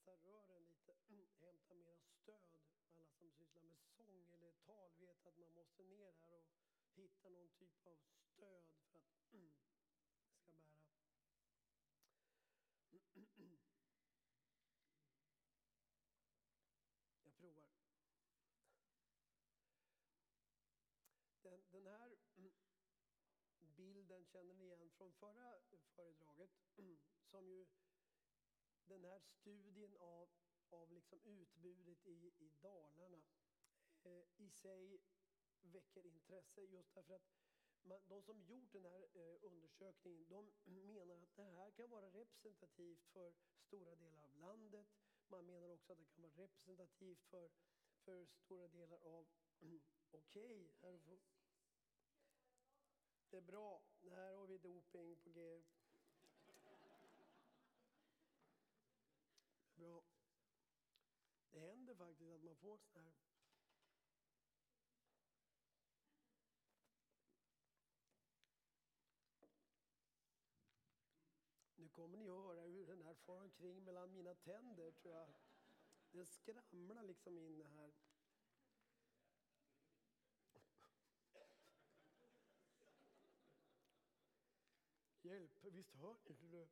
rensa rören lite, hämta mera stöd. Alla som sysslar med sång eller tal vet att man måste ner här och hitta någon typ av stöd för att det ska bära. Jag provar. Den, den här bilden känner ni igen från förra föredraget. Som ju den här studien av, av liksom utbudet i, i Dalarna eh, i sig väcker intresse just därför att man, de som gjort den här eh, undersökningen de menar att det här kan vara representativt för stora delar av landet. Man menar också att det kan vara representativt för, för stora delar av... Okej, okay, det är bra. Här har vi doping på G. Bra. Det händer faktiskt att man får sådana här... Nu kommer ni att höra hur den här far omkring mellan mina tänder, tror jag. Den skramlar liksom in här. Hjälp, visst hör ni det?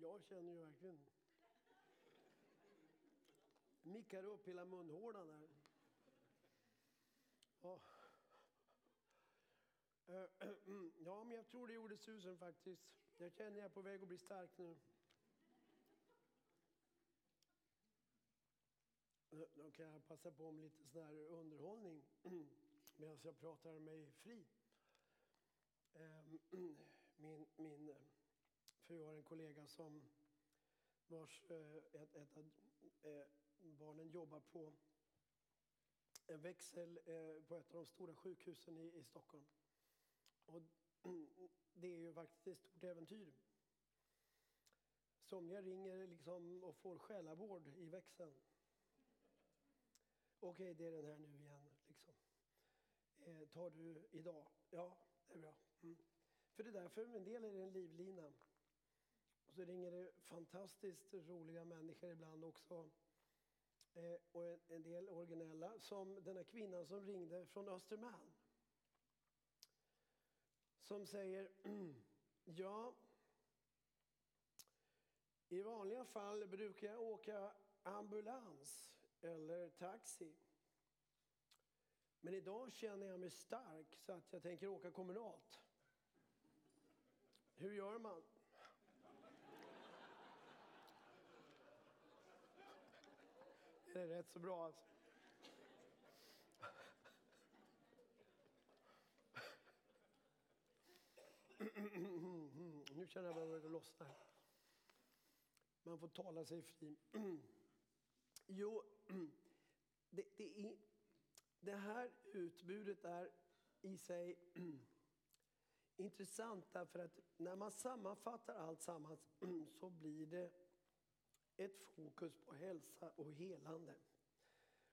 Jag känner ju verkligen... Mickar upp hela munhålan där. Ja. ja, men jag tror det gjorde susen faktiskt. Jag känner jag är på väg att bli stark nu. Då kan jag passa på med lite sån här underhållning medan jag pratar mig fri. Ehm, min, min fru har en kollega som vars eh, ett, ett av eh, barnen jobbar på en växel eh, på ett av de stora sjukhusen i, i Stockholm. Och det är ju faktiskt ett stort äventyr. Somliga ringer liksom och får själavård i växeln. Okej, det är den här nu igen. Liksom. Eh, tar du idag? Ja, det är bra. Mm. För det där, för en del är det en livlina. Och så ringer det fantastiskt roliga människor ibland också. Eh, och en, en, del originella, som den här kvinnan som ringde från Östermalm. Som säger, ja, i vanliga fall brukar jag åka ambulans eller taxi. Men idag känner jag mig stark så att jag tänker åka kommunalt. Hur gör man? Det är rätt så bra alltså. Nu känner jag att det lossnar. Man får tala sig fri. Jo, det, det, är, det här utbudet är i sig intressant därför att när man sammanfattar allt sammans så blir det ett fokus på hälsa och helande.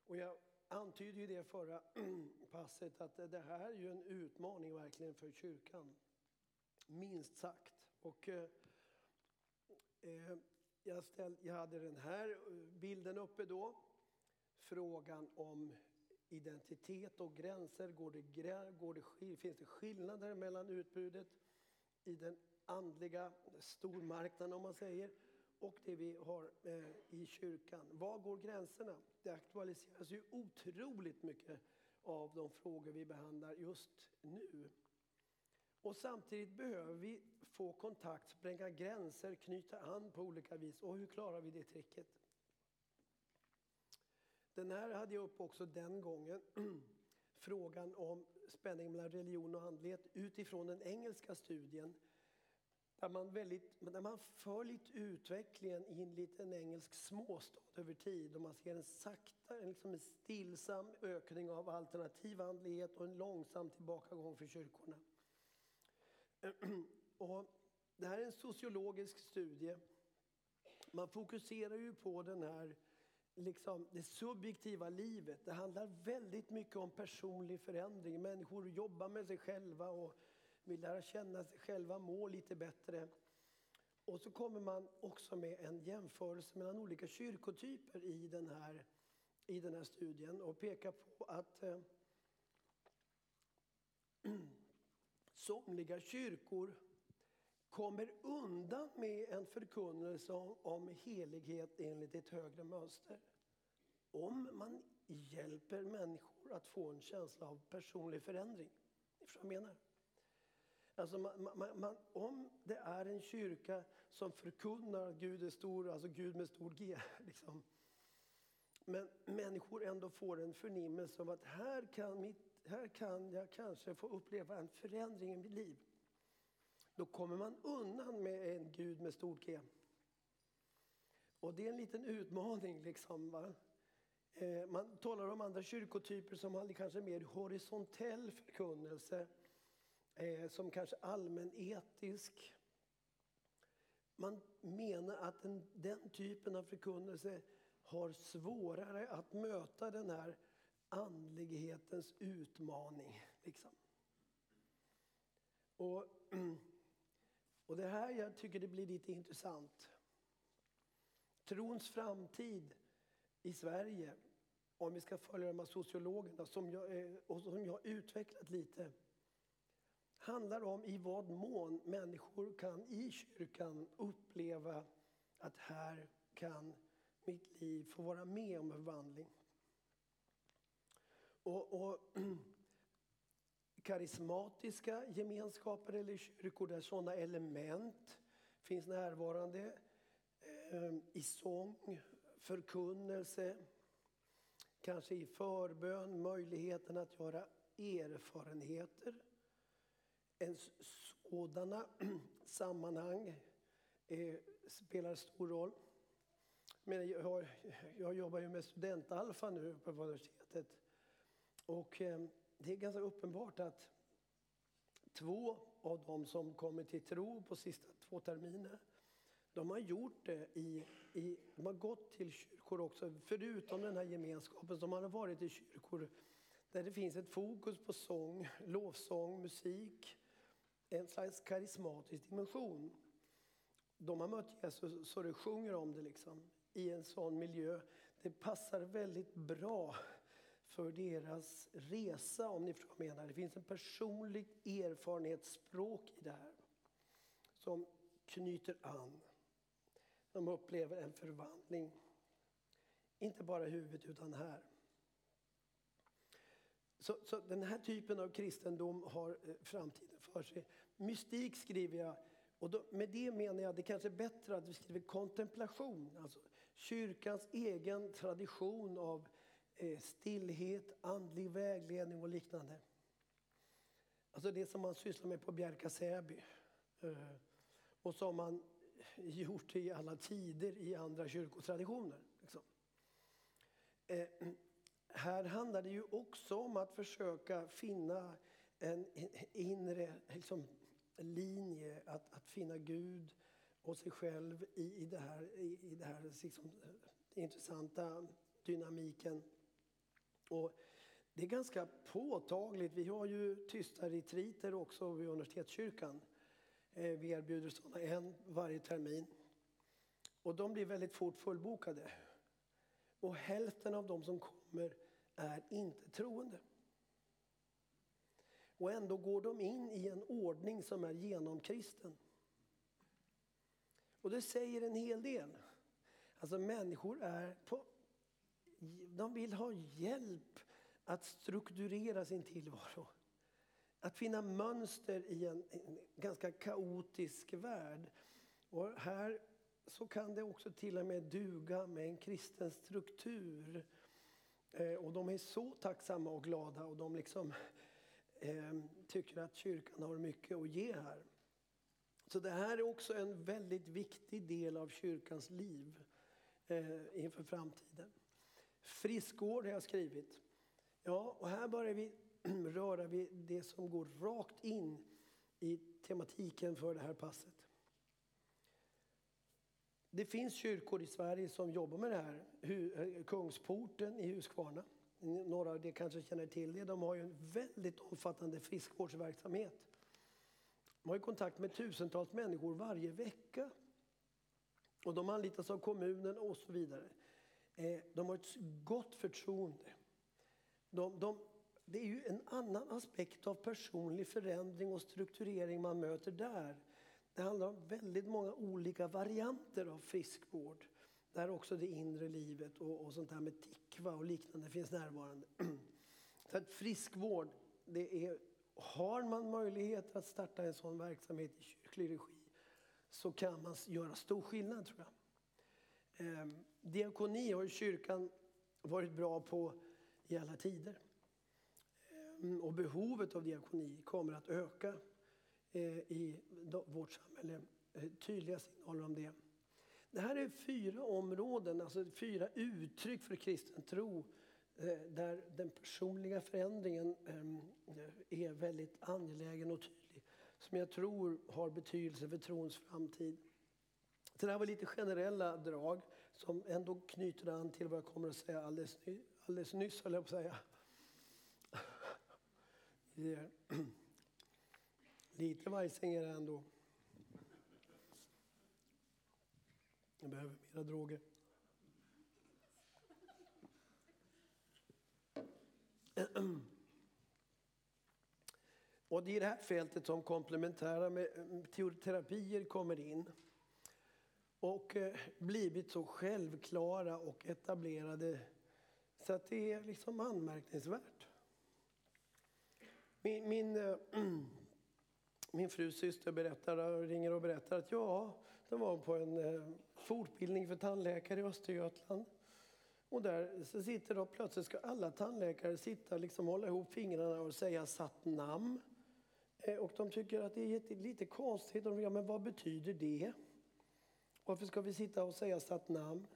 Och jag antydde ju det förra passet att det här är ju en utmaning verkligen för kyrkan. Minst sagt. Och, eh, eh jag, ställ, jag hade den här eh, bilden uppe då. Frågan om identitet och gränser. Går det, går det, finns det skillnader mellan utbudet i den andliga stormarknaden om man säger och det vi har eh, i kyrkan. Var går gränserna? Det aktualiseras ju otroligt mycket av de frågor vi behandlar just nu. Och samtidigt behöver vi få kontakt, spränga gränser, knyta an på olika vis. Och hur klarar vi det tricket? Den här hade jag upp också den gången. Frågan om spänning mellan religion och andlighet utifrån den engelska studien. Där man, väldigt, där man följt utvecklingen i en liten engelsk småstad över tid. Och man ser en sakta, liksom en stillsam ökning av alternativ andlighet och en långsam tillbakagång för kyrkorna. Och det här är en sociologisk studie. Man fokuserar ju på den här, liksom, det subjektiva livet. Det handlar väldigt mycket om personlig förändring. Människor jobbar med sig själva och vill lära känna sig själva, må lite bättre. Och så kommer man också med en jämförelse mellan olika kyrkotyper i den här, i den här studien och pekar på att eh, somliga kyrkor kommer undan med en förkunnelse om, om helighet enligt ett högre mönster. Om man hjälper människor att få en känsla av personlig förändring. Ni förstår vad jag menar? Alltså man, man, man, om det är en kyrka som förkunnar att Gud är stor, alltså Gud med stor G, liksom. men människor ändå får en förnimmelse av att här kan, mitt, här kan jag kanske få uppleva en förändring i mitt liv. Då kommer man undan med en Gud med stort G. Och det är en liten utmaning. liksom va? Eh, man talar om andra kyrkotyper som har kanske mer horisontell förkunnelse eh, som kanske allmänetisk. Man menar att den, den typen av förkunnelse har svårare att möta den här andlighetens utmaning. Liksom. Och, och det här jag tycker det blir lite intressant. Trons framtid i Sverige, om vi ska följa de här sociologerna som jag, eh, och som jag utvecklat lite handlar om i vad mån människor kan i kyrkan uppleva att här kan mitt liv få vara med om förvandling. Och, och karismatiska gemenskaper eller kyrkor där sådana element finns närvarande eh, i sång, förkunnelse, kanske i förbön, möjligheten att göra erfarenheter sådana sammanhang eh, spelar stor roll. Men jag, har, jag jobbar ju med studentalfa nu på universitetet. Och eh, det är ganska uppenbart att två av dem som kommer till tro på sista två terminer de har gjort det i, i, de har gått till kyrkor också, förutom den här gemenskapen som har varit i kyrkor där det finns ett fokus på sång, lovsång, musik, en slags karismatisk dimension. De har mött Jesus så det sjunger om det liksom, i en sån miljö. Det passar väldigt bra för deras resa om ni förstår vad jag menar. Det finns en personligt erfarenhetsspråk i det här som knyter an. De upplever en förvandling, inte bara i huvudet utan här. Så, så, den här typen av kristendom har eh, framtiden för sig. Mystik skriver jag, och då, med det menar jag att det kanske är bättre att vi skriver kontemplation. Alltså kyrkans egen tradition av eh, stillhet, andlig vägledning och liknande. Alltså det som man sysslar med på Bjärka Säby. Eh, och som man gjort i alla tider i andra kyrkotraditioner. Liksom. Eh, här handlar det ju också om att försöka finna en inre liksom, linje, att, att finna Gud och sig själv i, i det här, i, i det här liksom, intressanta dynamiken. Och det är ganska påtagligt. Vi har ju tysta retriter också vid universitetskyrkan. Eh, vi erbjuder sådana en varje termin. Och de blir väldigt fort fullbokade. Och hälften av de som kommer är inte troende. Och ändå går de in i en ordning som är genomkristen. Och det säger en hel del. Alltså människor är på, de vill ha hjälp att strukturera sin tillvaro. Att finna mönster i en, en ganska kaotisk värld. Och här så kan det också till och med duga med en kristen struktur. Eh, och de är så tacksamma och glada och de liksom eh, tycker att kyrkan har mycket att ge här. Så det här är också en väldigt viktig del av kyrkans liv eh, inför framtiden. Friskvård har jag skrivit. Ja, och här börjar vi röra vid det som går rakt in i tematiken för det här passet. Det finns kyrkor i Sverige som jobbar med det här. Eh, Kungsporten i Huskvarna några av er kanske känner till det. De har ju en väldigt omfattande friskvårdsverksamhet. De har kontakt med tusentals människor varje vecka. Och de anlitas av kommunen och så vidare. Eh, de har ett gott förtroende. De, de, det är ju en annan aspekt av personlig förändring och strukturering man möter där. Det handlar om väldigt många olika varianter av friskvård. Där också det inre livet och, och sånt där med tikva och liknande finns närvarande. Så att friskvård, det är, har man möjlighet att starta en sån verksamhet i kyrklig regi så kan man göra stor skillnad tror jag. Eh, diakoni har kyrkan varit bra på i alla tider. Eh, och behovet av diakoni kommer att öka Eh, i vårt samhälle. Eh, tydliga signaler om det. Det här är fyra områden, alltså fyra uttryck för kristen tro eh, där den personliga förändringen är väldigt angelägen och tydlig. Som jag tror har betydelse för trons framtid. Så det här var lite generella drag som ändå knyter an till vad jag kommer att säga alldeles, ny, alldeles nyss, höll jag på att säga. Lite vajsing är det ändå. Jag behöver mera droger. Och det är i det här fältet som komplementära mm, terapier kommer in och eh, blivit så självklara och etablerade så att det är liksom anmärkningsvärt. Min, min, eh, min frus syster berättar, ringer och berättar att ja, de var på en eh, fortbildning för tandläkare i Östergötland. Och där så sitter då, plötsligt ska alla tandläkare sitta liksom hålla ihop fingrarna och säga satt namn. Eh, och de tycker att det är lite konstigt. De ja, men vad betyder det? Varför ska vi sitta och säga satt namn?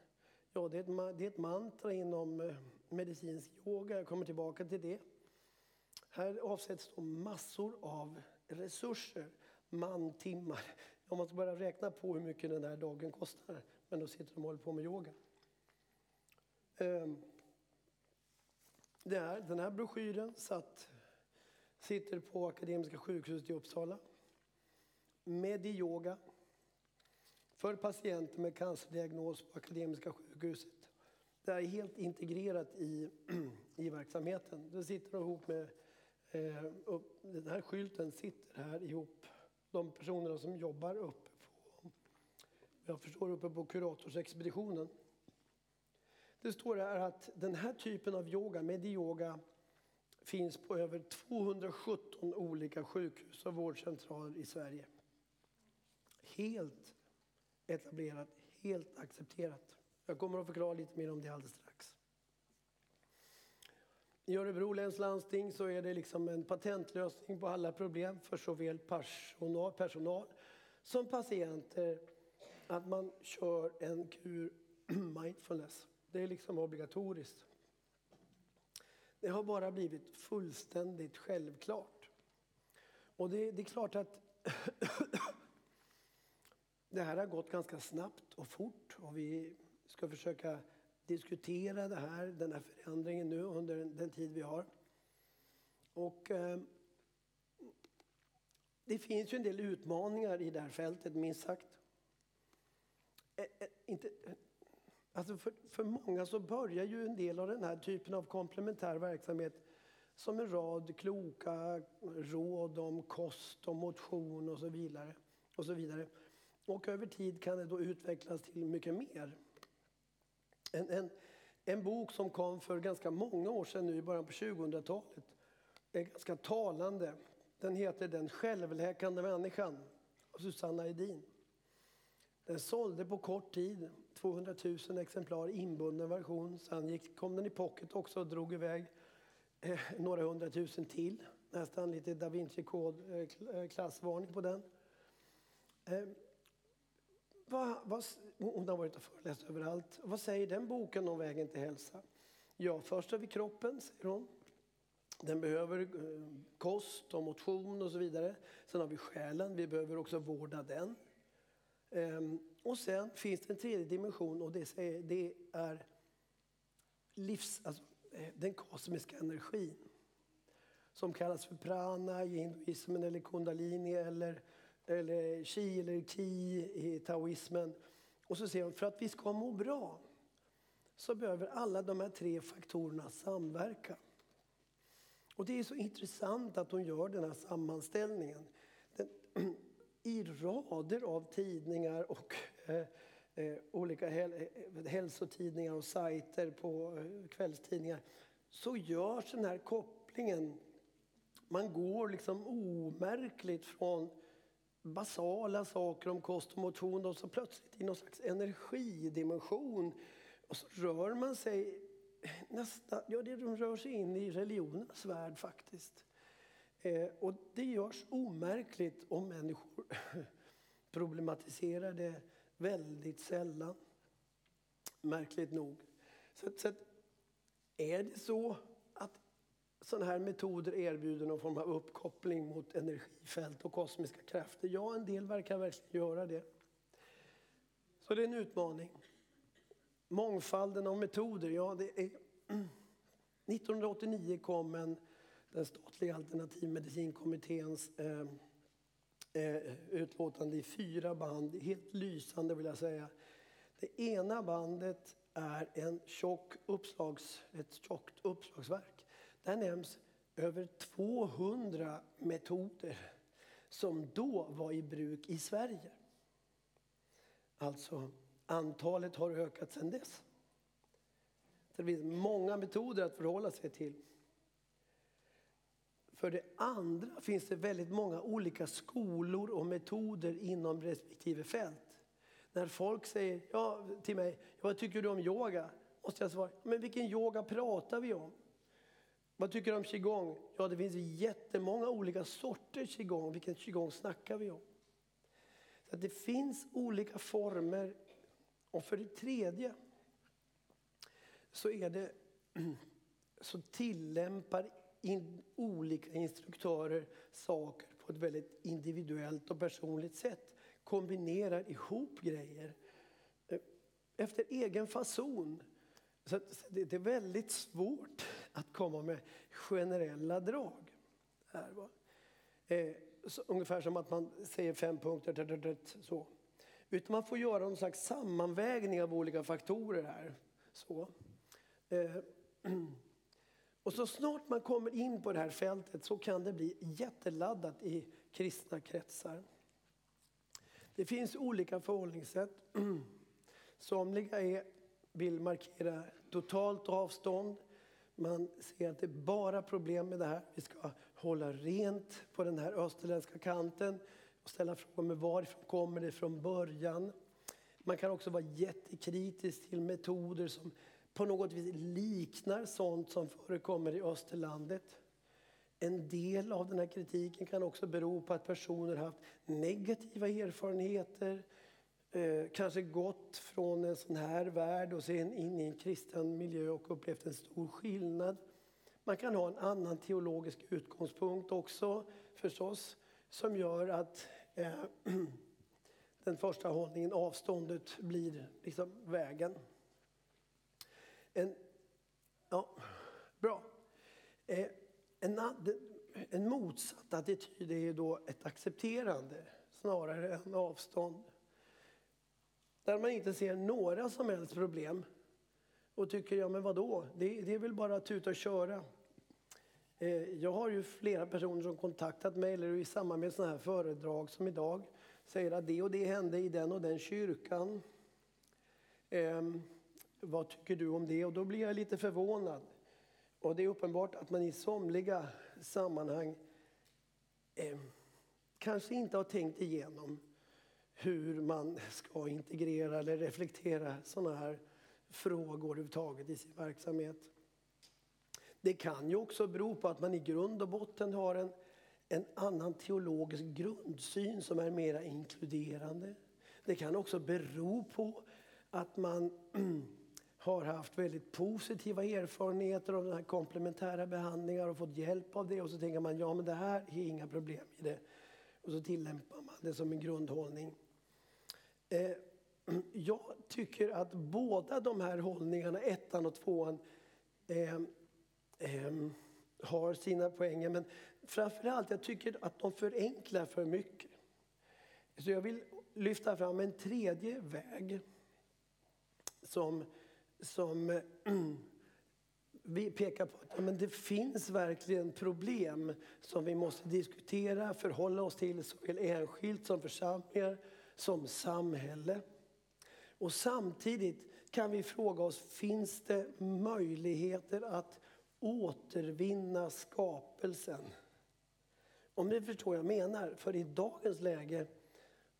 Ja, det är, ett, det är ett mantra inom eh, medicinsk yoga. Jag kommer tillbaka till det. Här avsätts då massor av resurser, mantimmar. Om man ska börja räkna på hur mycket den här dagen kostar. Men då sitter de och håller på med yoga. Ehm, det här, den här broschyren satt, sitter på Akademiska sjukhuset i Uppsala. Mediyoga för patienter med cancerdiagnos på Akademiska sjukhuset. Det är helt integrerat i, i verksamheten. Det sitter ihop med, Eh, upp, den här skylten sitter här ihop. De personerna som jobbar uppe på, jag förstår uppe på kuratorsexpeditionen. Det står här att den här typen av yoga, mediyoga, finns på över 217 olika sjukhus och vårdcentraler i Sverige. Helt etablerat, helt accepterat. Jag kommer att förklara lite mer om det alldeles strax. I Örebro läns landsting så är det liksom en patentlösning på alla problem för såväl personal, personal som patienter att man kör en kur mindfulness. Det är liksom obligatoriskt. Det har bara blivit fullständigt självklart. Och det, det är klart att det här har gått ganska snabbt och fort och vi ska försöka diskutera det här, den här förändringen nu under den tid vi har. Och eh, det finns ju en del utmaningar i det här fältet, minst sagt. Eh, eh, inte, alltså för, för många så börjar ju en del av den här typen av komplementär verksamhet som en rad kloka råd om kost och motion och så vidare. Och så vidare. Och över tid kan det då utvecklas till mycket mer. En, en, en bok som kom för ganska många år sedan nu i början på 2000-talet är ganska talande. Den heter Den självläkande människan av Susanna Edin. Den sålde på kort tid 200 000 exemplar inbunden version. Sen gick, kom den i pocket också och drog iväg eh, några hundratusen till. Nästan lite da Vinci-kod-klassvarning eh, eh på den. Eh, vad, vad, hon har varit och föreläst överallt. Vad säger den boken om vägen till hälsa? Ja, först har vi kroppen, säger hon. Den behöver eh, kost och motion och så vidare. Sen har vi själen, vi behöver också vårda den. Ehm, och sen finns det en tredje dimension och det är livs, alltså, eh, den kosmiska energin. Som kallas för prana i hinduismen eller kundalini eller eller chi eller ki i taoismen. Och så säger hon, för att vi ska må bra så behöver alla de här tre faktorerna samverka. Och det är så intressant att hon gör den här sammanställningen. Den, I rader av tidningar och eh, eh, olika häl eh, hälsotidningar och sajter på eh, kvällstidningar så görs den här kopplingen. Man går liksom omärkligt från basala saker om kost och motion och så plötsligt i någon slags energidimension. Och så rör man sig nästan, ja det rör sig in i religionens värld faktiskt. Eh, och det görs omärkligt om människor problematiserar det väldigt sällan. Märkligt nog. Så, så är det så sådana här metoder erbjuder någon form av uppkoppling mot energifält och kosmiska krafter? Ja, en del verkar verkligen göra det. Så det är en utmaning. Mångfalden av metoder, ja det är... 1989 kom en, den statliga alternativmedicinkommitténs eh, eh, utlåtande i fyra band. Helt lysande vill jag säga. Det ena bandet är en tjock uppslags, ett tjockt uppslagsverk. Där nämns över 200 metoder som då var i bruk i Sverige. Alltså, antalet har ökat sedan dess. det finns många metoder att förhålla sig till. För det andra finns det väldigt många olika skolor och metoder inom respektive fält. När folk säger ja, till mig, vad tycker du om yoga? Måste jag svara, men vilken yoga pratar vi om? Vad tycker du om qigong? Ja, det finns jättemånga olika sorter. qigong. Vilken qigong snackar vi om? Så det finns olika former. Och för det tredje så är det så tillämpar in, olika instruktörer saker på ett väldigt individuellt och personligt sätt. Kombinerar ihop grejer eh, efter egen fason. Så det är väldigt svårt att komma med generella drag. Här, va? Eh, så, ungefär som att man säger fem punkter. Så. Utan man får göra någon slags sammanvägning av olika faktorer här. Så. Eh, och så snart man kommer in på det här fältet så kan det bli jätteladdat i kristna kretsar. Det finns olika förhållningssätt. Somliga är, vill markera totalt avstånd. Man ser att det är bara problem med det här. Vi ska hålla rent på den här österländska kanten och ställa frågor med varifrån kommer det från början. Man kan också vara jättekritisk till metoder som på något vis liknar sånt som förekommer i Österlandet. En del av den här kritiken kan också bero på att personer haft negativa erfarenheter, eh, kanske gått från en sån här värld och sen in i en kristen miljö och upplevt en stor skillnad. Man kan ha en annan teologisk utgångspunkt också förstås, som gör att eh, den första hållningen, avståndet, blir liksom vägen. En, ja, bra. Eh, en, en motsatt attityd är då ett accepterande snarare än avstånd. Där man inte ser några som helst problem och tycker, ja men vadå, det, det är väl bara att tuta och köra. Eh, jag har ju flera personer som kontaktat mig eller i samband med sådana här föredrag som idag säger att det och det hände i den och den kyrkan. Eh, vad tycker du om det? Och då blir jag lite förvånad. Och det är uppenbart att man i somliga sammanhang eh, kanske inte har tänkt igenom hur man ska integrera eller reflektera sådana här frågor överhuvudtaget i sin verksamhet. Det kan ju också bero på att man i grund och botten har en, en annan teologisk grundsyn som är mera inkluderande. Det kan också bero på att man har haft väldigt positiva erfarenheter av den här komplementära behandlingar och fått hjälp av det. Och så tänker man, ja men det här är inga problem i det. Och så tillämpar man det som en grundhållning. Eh, jag tycker att båda de här hållningarna, ettan och tvåan, eh, eh, har sina poänger. Men framförallt, jag tycker att de förenklar för mycket. Så jag vill lyfta fram en tredje väg som, som vi pekar på att men det finns verkligen problem som vi måste diskutera, förhålla oss till såväl enskilt som församlingar, som samhälle. Och samtidigt kan vi fråga oss, finns det möjligheter att återvinna skapelsen? Om ni förstår vad jag menar, för i dagens läge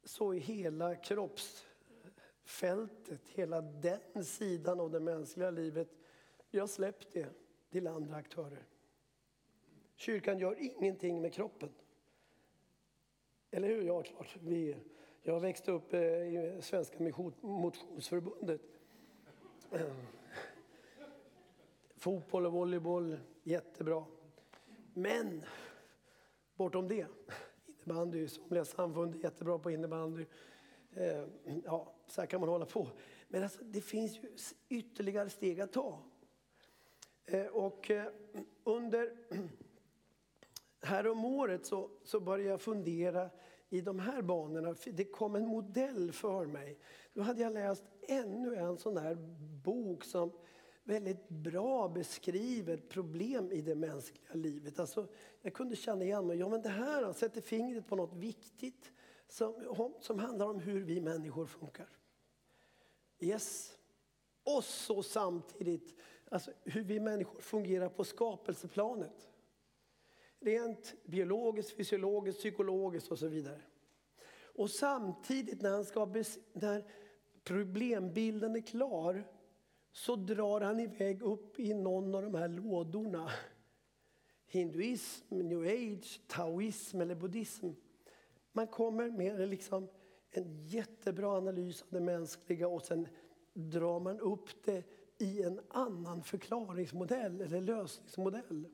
så är hela kroppsfältet, hela den sidan av det mänskliga livet, vi har släppt det till andra aktörer. Kyrkan gör ingenting med kroppen. Eller hur? Ja, klart. Vi, jag växte upp eh, i Svenska Motionsförbundet. Fotboll och volleyboll, jättebra. Men bortom det, innebandy, somliga samfund är jättebra på innebandy. Eh, ja, så här kan man hålla på. Men alltså, det finns ju ytterligare steg att ta. Eh, och under Häromåret så, så började jag fundera i de här banorna. Det kom en modell för mig. Då hade jag läst ännu en sån där bok som väldigt bra beskriver problem i det mänskliga livet. Alltså, jag kunde känna igen mig. Ja, men det här sätter fingret på något viktigt som, som handlar om hur vi människor funkar. Yes. Och så samtidigt alltså, hur vi människor fungerar på skapelseplanet. Rent biologiskt, fysiologiskt, psykologiskt och så vidare. Och samtidigt när, han ska, när problembilden är klar så drar han iväg upp i någon av de här lådorna. Hinduism, new age, taoism eller buddhism. Man kommer med liksom en jättebra analys av det mänskliga och sen drar man upp det i en annan förklaringsmodell eller lösningsmodell.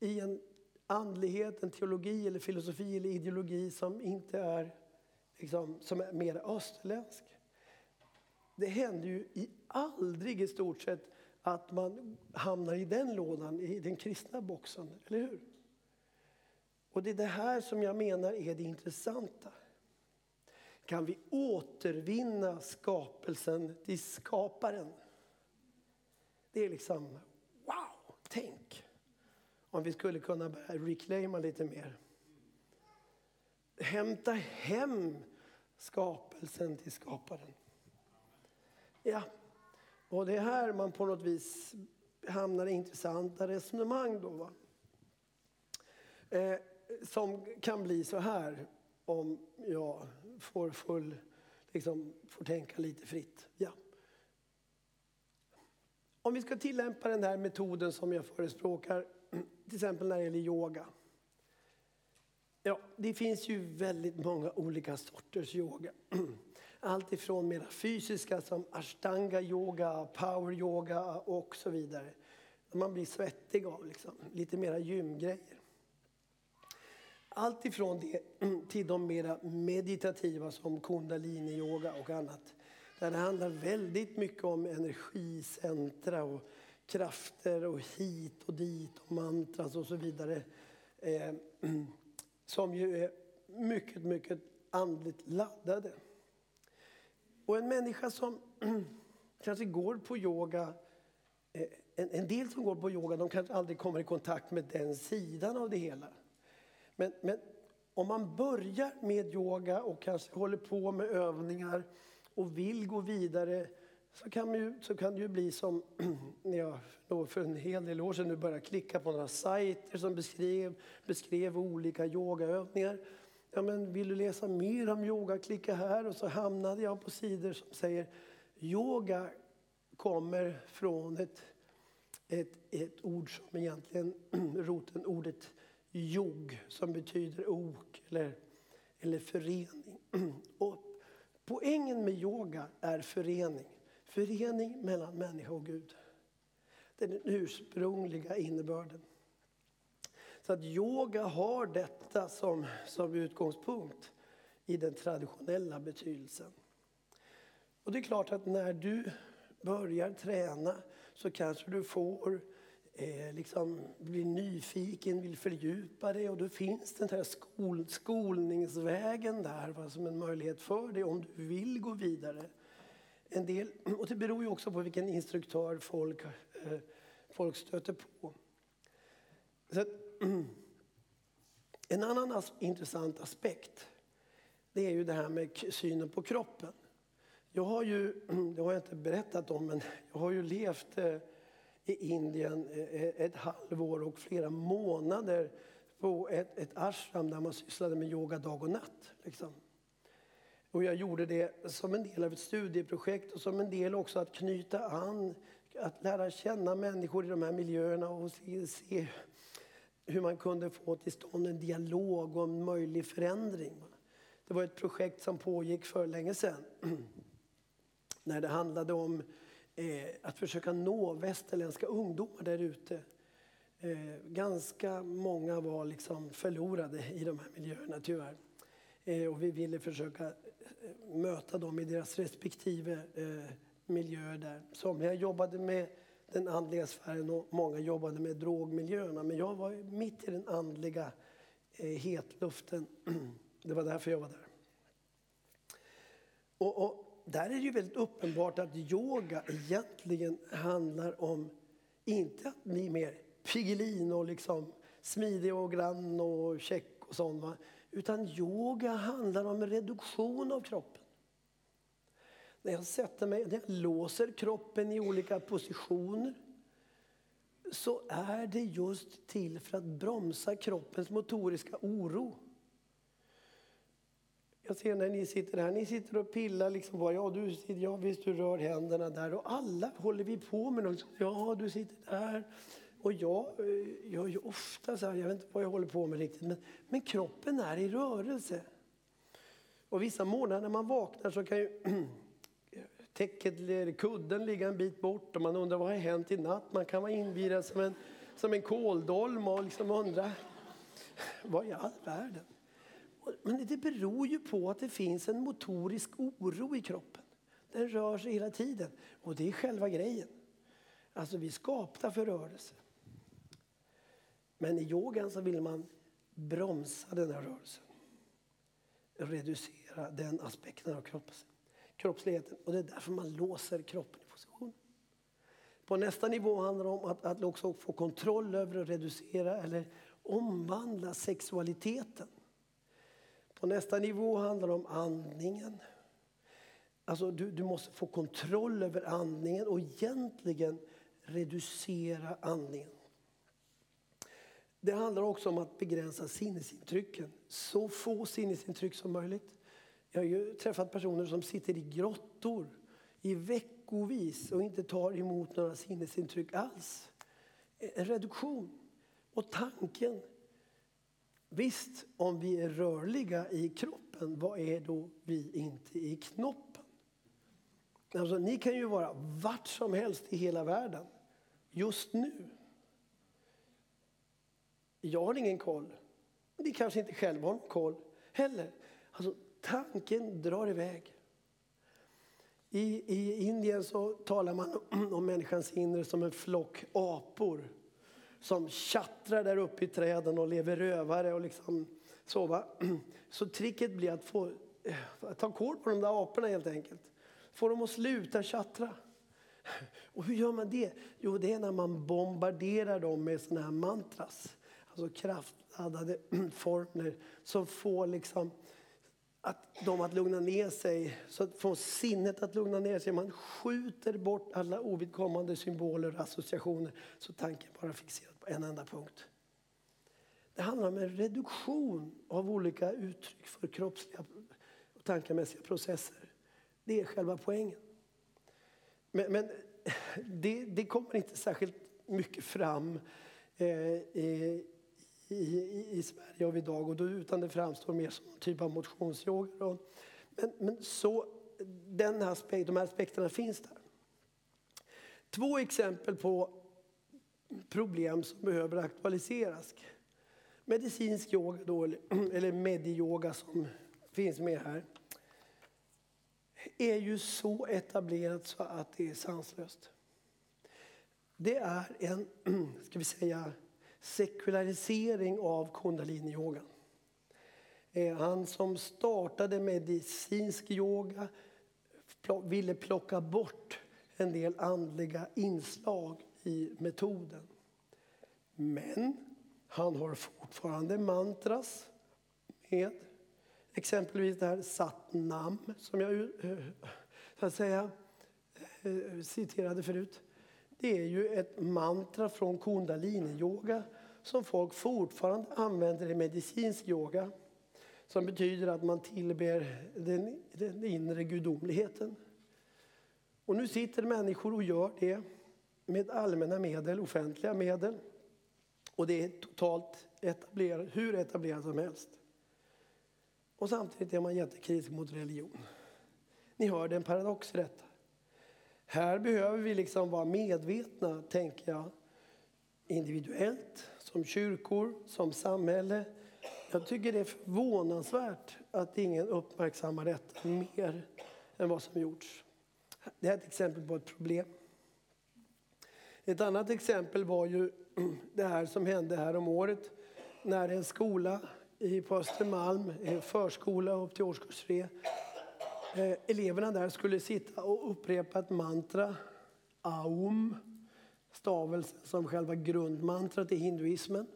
I en andlighet, en teologi, eller filosofi eller ideologi som inte är, liksom, som är mer österländsk. Det händer ju i aldrig i stort sett att man hamnar i den lådan, i den kristna boxen, eller hur? Och det är det här som jag menar är det intressanta. Kan vi återvinna skapelsen till skaparen? Det är liksom, wow, tänk! Om vi skulle kunna börja reclaima lite mer. Hämta hem skapelsen till skaparen. Ja, och det är här man på något vis hamnar i intressanta resonemang. Då, va? Eh, som kan bli så här om jag får, full, liksom, får tänka lite fritt. Ja. Om vi ska tillämpa den här metoden som jag förespråkar till exempel när det gäller yoga. Ja, det finns ju väldigt många olika sorters yoga. Allt ifrån mera fysiska som ashtanga yoga, power yoga och så vidare. Man blir svettig av liksom, lite mera gymgrejer. Allt ifrån det till de mera meditativa som kundalini-yoga och annat. Där det handlar väldigt mycket om energicentra och krafter och hit och dit och mantras och så vidare. Eh, som ju är mycket, mycket andligt laddade. Och en människa som kanske går på yoga, eh, en, en, del som går på yoga de kanske aldrig kommer i kontakt med den sidan av det hela. Men, men om man börjar med yoga och kanske håller på med övningar och vill gå vidare så kan, ju, så kan det ju bli som när jag för en hel del år sedan nu började klicka på några sajter som beskrev, beskrev olika yogaövningar. Ja, men vill du läsa mer om yoga, klicka här. Och så hamnade jag på sidor som säger yoga kommer från ett, ett, ett ord som egentligen roten ordet jog som betyder ok eller, eller förening. Och poängen med yoga är förening. Förening mellan människa och Gud. Det är den ursprungliga innebörden. Så att yoga har detta som, som utgångspunkt i den traditionella betydelsen. Och det är klart att när du börjar träna så kanske du får eh, liksom blir nyfiken, vill fördjupa dig och då finns den här skol, skolningsvägen där va, som en möjlighet för dig om du vill gå vidare. En del, och det beror ju också på vilken instruktör folk, eh, folk stöter på. Så att, en annan as intressant aspekt det är ju det här med synen på kroppen. Jag har ju, det har jag inte berättat om, men jag har ju levt eh, i Indien eh, eh, ett halvår och flera månader på ett, ett ashram där man sysslade med yoga dag och natt. Liksom. Och jag gjorde det som en del av ett studieprojekt och som en del också att knyta an, att lära känna människor i de här miljöerna och se, se hur man kunde få till stånd en dialog och en möjlig förändring. Det var ett projekt som pågick för länge sedan. När det handlade om eh, att försöka nå västerländska ungdomar där ute. Eh, ganska många var liksom förlorade i de här miljöerna tyvärr. Eh, och vi ville försöka möta dem i deras respektive eh, miljöer där. Somliga jobbade med den andliga sfären och många jobbade med drogmiljöerna. Men jag var mitt i den andliga eh, hetluften. Det var därför jag var där. Och, och, där är det ju väldigt uppenbart att yoga egentligen handlar om inte att bli mer Piggelin och liksom smidig och grann och check och sånt. Va? Utan yoga handlar om reduktion av kroppen. När jag sätter mig, när jag låser kroppen i olika positioner så är det just till för att bromsa kroppens motoriska oro. Jag ser när ni sitter här, ni sitter och pillar liksom bara, ja du sitter, ja visst du rör händerna där och alla håller vi på med något. Ja du sitter där. Och jag eh, gör ju ofta så här, jag vet inte vad jag håller på med riktigt, men, men kroppen är i rörelse. Och vissa morgnar när man vaknar så kan ju täcket eller kudden ligga en bit bort och man undrar vad har hänt i natt. Man kan vara invirad som en, som en kåldolm och liksom undra vad i all världen. Men det beror ju på att det finns en motorisk oro i kroppen. Den rör sig hela tiden och det är själva grejen. Alltså vi är skapta för rörelse. Men i yogan så vill man bromsa den här rörelsen. Reducera den aspekten av kropps, kroppsligheten. Och det är därför man låser kroppen i position. På nästa nivå handlar det om att, att också få kontroll över och reducera eller omvandla sexualiteten. På nästa nivå handlar det om andningen. Alltså du, du måste få kontroll över andningen och egentligen reducera andningen. Det handlar också om att begränsa sinnesintrycken. Så få sinnesintryck som möjligt. Jag har ju träffat personer som sitter i grottor i veckovis och inte tar emot några sinnesintryck alls. En reduktion. Och tanken, visst om vi är rörliga i kroppen, vad är då vi inte i knoppen? Alltså, ni kan ju vara vart som helst i hela världen just nu. Jag har ingen koll. Ni kanske inte själva har någon koll heller. Alltså, tanken drar iväg. I, I Indien så talar man om människans inre som en flock apor som tjattrar där uppe i träden och lever rövare och liksom så. Så tricket blir att få att ta koll på de där aporna helt enkelt. Få dem att sluta tjattra. Och hur gör man det? Jo, det är när man bombarderar dem med såna här mantras. Alltså kraftladdade formler som får liksom att de att lugna ner sig, så att få sinnet att lugna ner sig. Man skjuter bort alla ovidkommande symboler och associationer så tanken bara fixerad på en enda punkt. Det handlar om en reduktion av olika uttryck för kroppsliga och tankemässiga processer. Det är själva poängen. Men, men det, det, kommer inte särskilt mycket fram eh, i, i, i Sverige av idag. Och då, utan det framstår mer som en typ av motionsyoga. Men, men så, den aspekt, de här aspekterna finns där. Två exempel på problem som behöver aktualiseras. Medicinsk yoga, då, eller mediyoga som finns med här, är ju så etablerat så att det är sanslöst. det är en, ska vi säga, sekularisering av kundaliniyogan. Eh, han som startade medicinsk yoga ville plocka bort en del andliga inslag i metoden. Men han har fortfarande mantras med exempelvis det här Satnam som jag eh, så att säga, eh, citerade förut. Det är ju ett mantra från kundalini-yoga som folk fortfarande använder i medicinsk yoga. Som betyder att man tillber den, den inre gudomligheten. Och nu sitter människor och gör det med allmänna medel, offentliga medel. Och det är totalt etablerat, hur etablerat som helst. Och samtidigt är man jättekritisk mot religion. Ni hör, det en paradox i detta. Här behöver vi liksom vara medvetna, tänker jag, individuellt, som kyrkor, som samhälle. Jag tycker det är förvånansvärt att ingen uppmärksammar detta mer än vad som gjorts. Det är ett exempel på ett problem. Ett annat exempel var ju det här som hände här om året när en skola på Östermalm, en förskola upp till årskurs 3, eh, eleverna där skulle sitta och upprepa ett mantra, Aum, stavelsen som själva grundmantrat i hinduismen.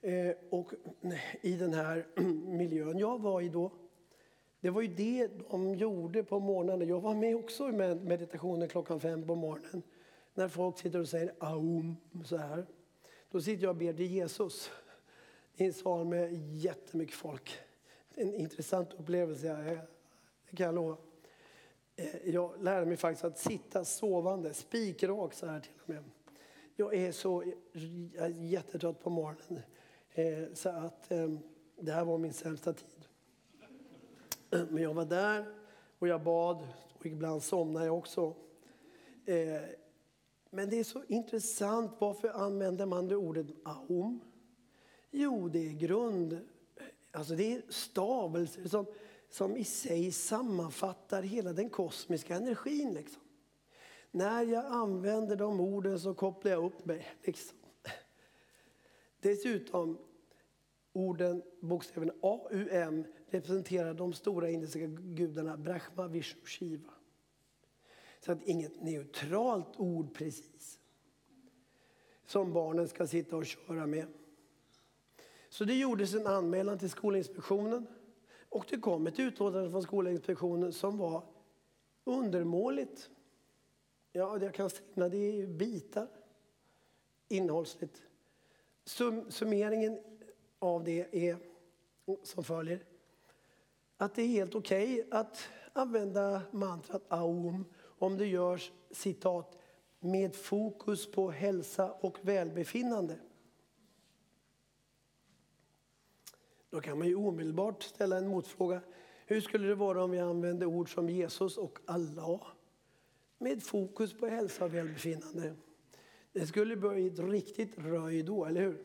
Eh, och i den här miljön jag var i då, det var ju det de gjorde på morgonen. Jag var med också i meditationen klockan fem på morgonen. När folk sitter och säger aum så här. Då sitter jag och ber till Jesus i en sal med jättemycket folk. En intressant upplevelse, det kan jag lova. Eh, jag lärde mig faktiskt att sitta sovande, spikrak så här till och med. Jag är så jag är jättetrött på morgonen. Eh, så att ehm, det här var min sämsta tid. Eh, men jag var där och jag bad och ibland somnade jag också. Men det är så intressant. Varför använder man det ordet aum? Jo, det är grund... Alltså det är stavelser som, som i sig sammanfattar hela den kosmiska energin. Liksom. När jag använder de orden så kopplar jag upp mig. Liksom. Dessutom, orden, bokstäverna AUM representerar de stora indiska gudarna Brahma, Vishnu, Shiva. Så att inget neutralt ord precis. Som barnen ska sitta och köra med. Så det gjordes en anmälan till Skolinspektionen. Och det kom ett utlåtande från Skolinspektionen som var undermåligt. Ja, jag kan strimla det i bitar innehållsligt. Sum summeringen av det är som följer. Att det är helt okej okay att använda mantrat aum om det görs citat med fokus på hälsa och välbefinnande. Då kan man ju omedelbart ställa en motfråga. Hur skulle det vara om vi använde ord som Jesus och Allah med fokus på hälsa och välbefinnande? Det skulle bli ett riktigt röj då, eller hur?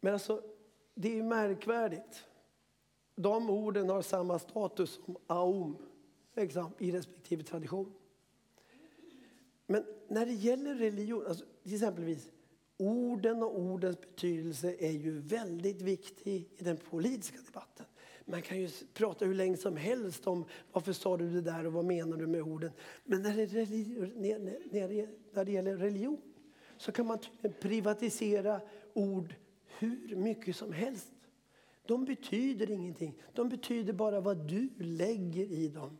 Men alltså, det är märkvärdigt. De orden har samma status som aum liksom, i respektive tradition. Men när det gäller religion, alltså, till exempelvis orden och ordens betydelse är ju väldigt viktig i den politiska debatten. Man kan ju prata hur länge som helst om varför sa du det där och vad menar du med orden. Men när det, när det gäller religion så kan man privatisera ord hur mycket som helst. De betyder ingenting. De betyder bara vad du lägger i dem.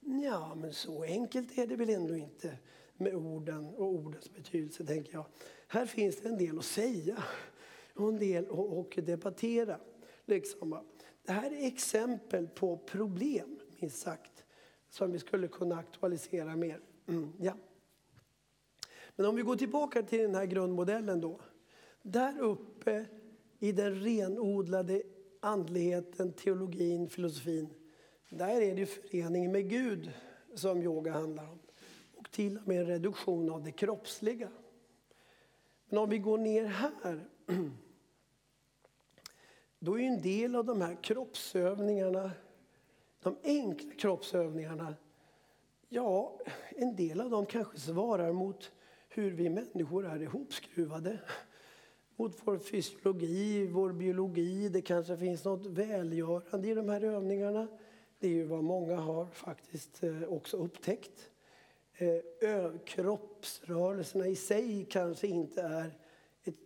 Ja, men så enkelt är det väl ändå inte med orden och ordens betydelse, tänker jag. Här finns det en del att säga och en del att debattera. Liksom. Det här är exempel på problem, minst sagt, som vi skulle kunna aktualisera mer. Mm, ja. Men om vi går tillbaka till den här grundmodellen då. Där uppe i den renodlade andligheten, teologin, filosofin. Där är det föreningen med Gud som yoga handlar om. Och till och med en reduktion av det kroppsliga. Men om vi går ner här då är en del av de här kroppsövningarna, de enkla kroppsövningarna, ja, en del av dem kanske svarar mot hur vi människor är ihopskruvade. Mot vår fysiologi, vår biologi. Det kanske finns något välgörande i de här övningarna. Det är ju vad många har faktiskt eh, också upptäckt. Eh, kroppsrörelserna i sig kanske inte är ett,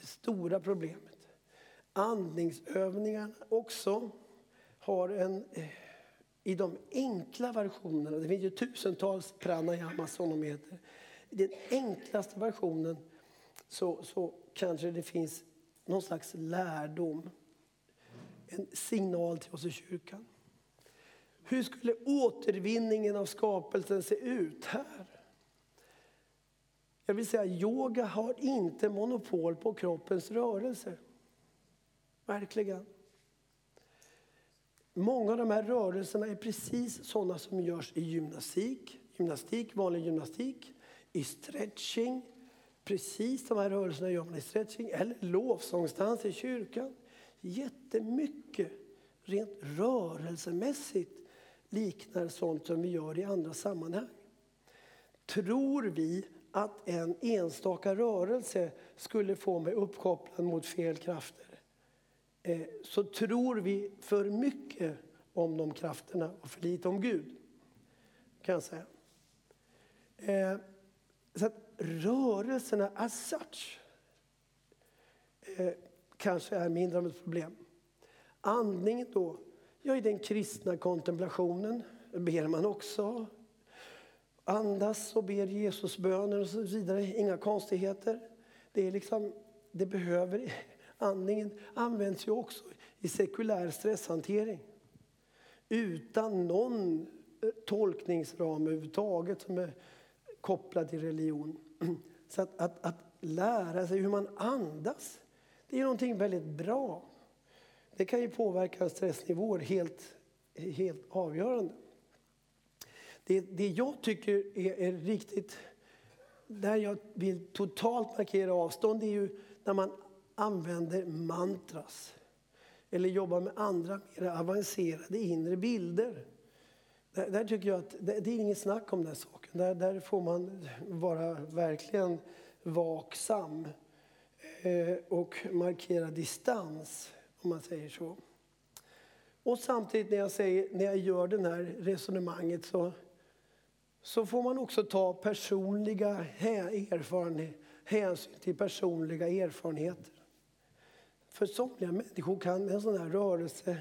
det stora problemet. Andningsövningarna också har en eh, i de enkla versionerna, det finns ju tusentals pranayama som de heter. I den enklaste versionen så, så kanske det finns någon slags lärdom. En signal till oss i kyrkan. Hur skulle återvinningen av skapelsen se ut här? Jag vill säga, yoga har inte monopol på kroppens rörelser. Verkligen. Många av de här rörelserna är precis sådana som görs i gymnastik, gymnastik, vanlig gymnastik, i stretching. Precis de här rörelserna gör man i stretching eller lovsångsdans i kyrkan. Jättemycket rent rörelsemässigt liknar sånt som vi gör i andra sammanhang. Tror vi att en enstaka rörelse skulle få mig uppkopplad mot fel krafter eh, så tror vi för mycket om de krafterna och för lite om Gud. Kan jag säga. Eh, så att rörelserna as such eh, kanske är mindre av ett problem. Andningen då? Ja, i den kristna kontemplationen ber man också. Andas och ber Jesusböner och så vidare. Inga konstigheter. Det, är liksom, det behöver Andningen används ju också i sekulär stresshantering. Utan någon tolkningsram överhuvudtaget som är kopplad till religion. Så att, att, att lära sig hur man andas, det är någonting väldigt bra. Det kan ju påverka stressnivåer helt, helt avgörande. Det, det jag tycker är, är riktigt, där jag vill totalt markera avstånd, det är ju när man använder mantras eller jobbar med andra mer avancerade inre bilder. Där, där tycker jag att det, det, är inget snack om den saken. Där, där får man vara verkligen vaksam eh, och markera distans, om man säger så. Och samtidigt när jag, säger, när jag gör det här resonemanget så, så får man också ta personliga erfarenheter, hänsyn till personliga erfarenheter. För somliga människor kan en sån här rörelse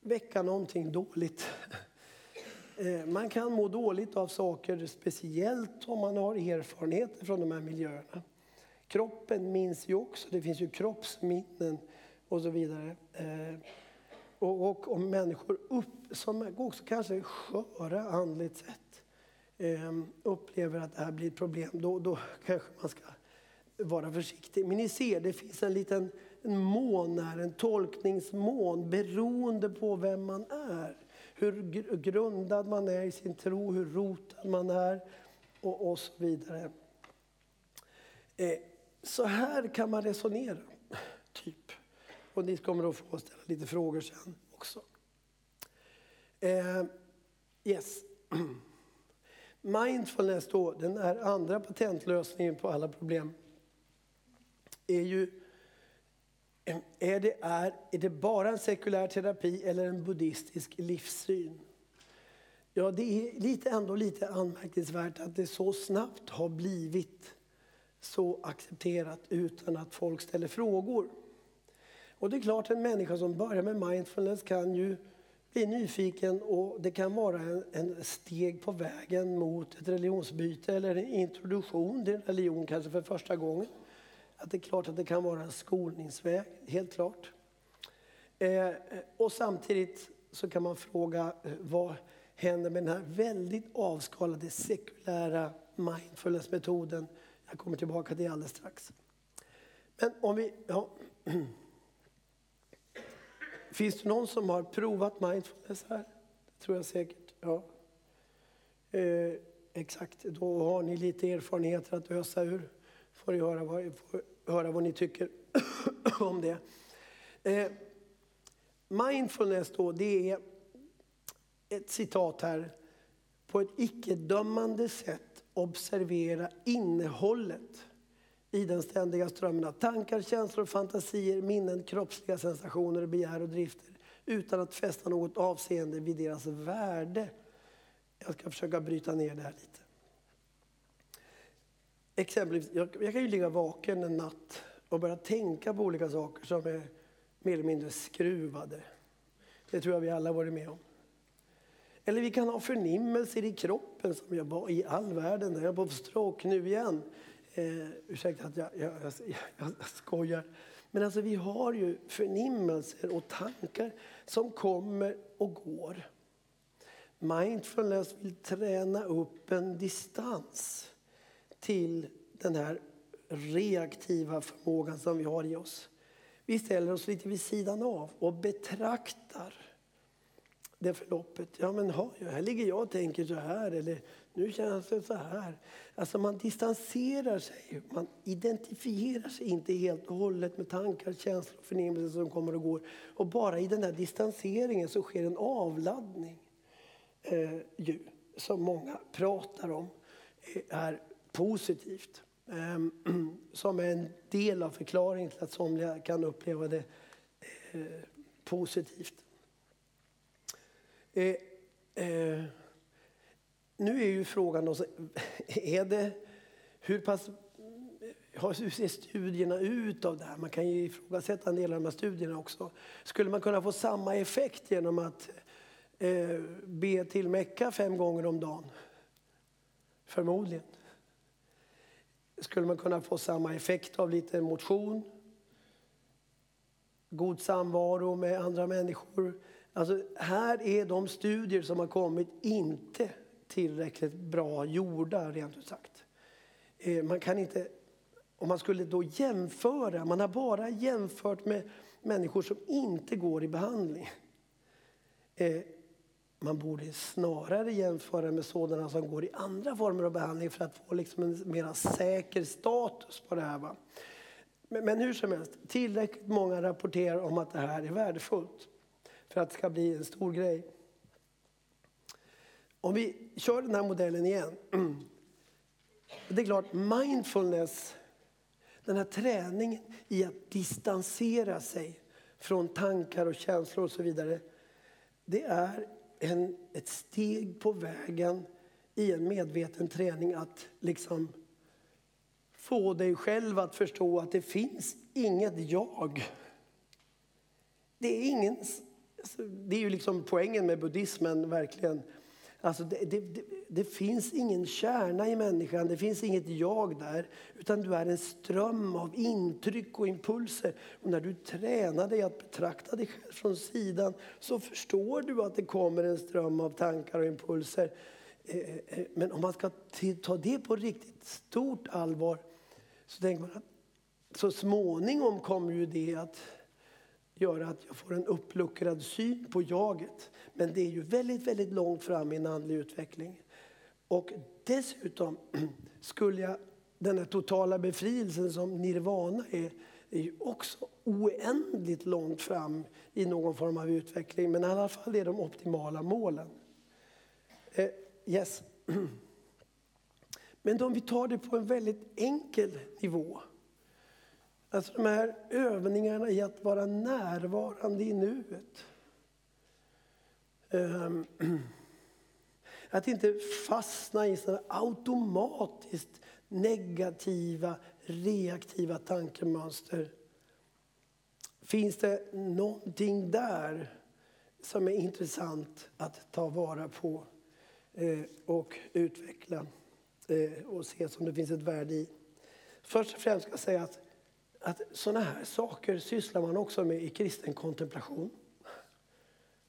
väcka någonting dåligt. Eh, man kan må dåligt av saker, speciellt om man har erfarenheter från de här miljöerna. Kroppen minns ju också, det finns ju kroppsminnen och så vidare. Eh, och, och om människor upp, som också kanske är sköra andligt sett eh, upplever att det här blir ett problem, då, då kanske man ska vara försiktig. Men ni ser, det finns en liten en mån här, en tolkningsmån beroende på vem man är. Hur grundad man är i sin tro, hur rotad man är och, och så vidare. Eh, så här kan man resonera, typ. Och ni kommer att få ställa lite frågor sen också. Eh, yes. Mindfulness då, den här andra patentlösningen på alla problem, är ju är det, är, är det bara en sekulär terapi eller en buddhistisk livssyn? Ja, det är lite, ändå lite anmärkningsvärt att det så snabbt har blivit så accepterat utan att folk ställer frågor. Och det är klart, en människa som börjar med mindfulness kan ju bli nyfiken och det kan vara en, en steg på vägen mot ett religionsbyte eller en introduktion till religion kanske för första gången att det är klart att det kan vara en skolningsväg, helt klart. Eh, och samtidigt så kan man fråga eh, vad händer med den här väldigt avskalade sekulära mindfulness-metoden? Jag kommer tillbaka till det alldeles strax. Men om vi... Ja. Finns det någon som har provat mindfulness här? Det tror jag säkert. Ja. Eh, exakt, då har ni lite erfarenheter att ösa ur. Får ni höra vad, får höra vad ni tycker om det. Eh, mindfulness då, det är ett citat här. på ett icke-dömande sätt observera innehållet i den ständiga strömmen av tankar, känslor, fantasier, minnen, kroppsliga sensationer, begär och drifter utan att fästa något avseende vid deras värde. Jag ska försöka bryta ner det här lite. Exempelvis, jag, jag kan ju ligga vaken en natt och börja tänka på olika saker som är mer eller mindre skruvade. Det tror jag vi alla varit med om. Eller vi kan ha förnimmelser i kroppen som jag var i all världen. Jag är på stroke nu igen. Eh, ursäkta att jag, jag, jag, jag skojar. Men alltså vi har ju förnimmelser och tankar som kommer och går. Mindfulness vill träna upp en distans till den här reaktiva förmågan som vi har i oss. Vi ställer oss lite vid sidan av och betraktar det förloppet. Ja, men här ligger jag och tänker så här, eller nu känns det så här. Alltså man distanserar sig, man identifierar sig inte helt och hållet med tankar, känslor och förnimmelser som kommer och går. Och bara i den här distanseringen så sker en avladdning. Eh, ju, som många pratar om eh, är positivt. Eh, som är en del av förklaringen till att somliga kan uppleva det eh, positivt. Eh, eh, nu är ju frågan då, är det, hur pass hur ser studierna ut av det här? Man kan ju ifrågasätta en del av de här studierna också. Skulle man kunna få samma effekt genom att eh, be till Mecka fem gånger om dagen? Förmodligen. Skulle man kunna få samma effekt av lite motion? God samvaro med andra människor? Alltså, här är de studier som har kommit inte tillräckligt bra gjorda, rent ut sagt. Eh, man kan inte, om man skulle då jämföra, man har bara jämfört med människor som inte går i behandling. Eh, man borde snarare jämföra med sådana som går i andra former av behandling för att få liksom en mer säker status på det här. Va? Men, men hur som helst, tillräckligt många rapporterar om att det här är värdefullt för att det ska bli en stor grej. Om vi kör den här modellen igen. Det är klart, mindfulness, den här träningen i att distansera sig från tankar och känslor och så vidare. Det är en, ett steg på vägen i en medveten träning att liksom få dig själv att förstå att det finns inget jag. Det är ingen alltså, det är ju liksom poängen med buddhismen, verkligen. Alltså det, det, det, det, finns ingen kärna i människan, det finns inget jag där. Utan du är en ström av intryck och impulser. Och när du tränar dig att betrakta dig själv från sidan så förstår du att det kommer en ström av tankar och impulser. Eh, eh, eh, men om man ska ta det på riktigt stort allvar så tänker man att så småningom kommer ju det att göra att jag får en uppluckrad syn på jaget. Men det är ju väldigt, väldigt långt fram i en andlig utveckling. Och dessutom skulle jag, den här totala befrielsen som nirvana är, är ju också oändligt långt fram i någon form av utveckling. Men i alla fall är de optimala målen. Eh, yes. Men om vi tar det på en väldigt enkel nivå Alltså de här övningarna i att vara närvarande i nuet. Ehm, att inte fastna i sådana automatiskt negativa, reaktiva tankemönster. Finns det någonting där som är intressant att ta vara på eh, och utveckla eh, och se som det finns ett värde i? Först och främst ska jag säga att att sådana här saker sysslar man också med i kristen kontemplation.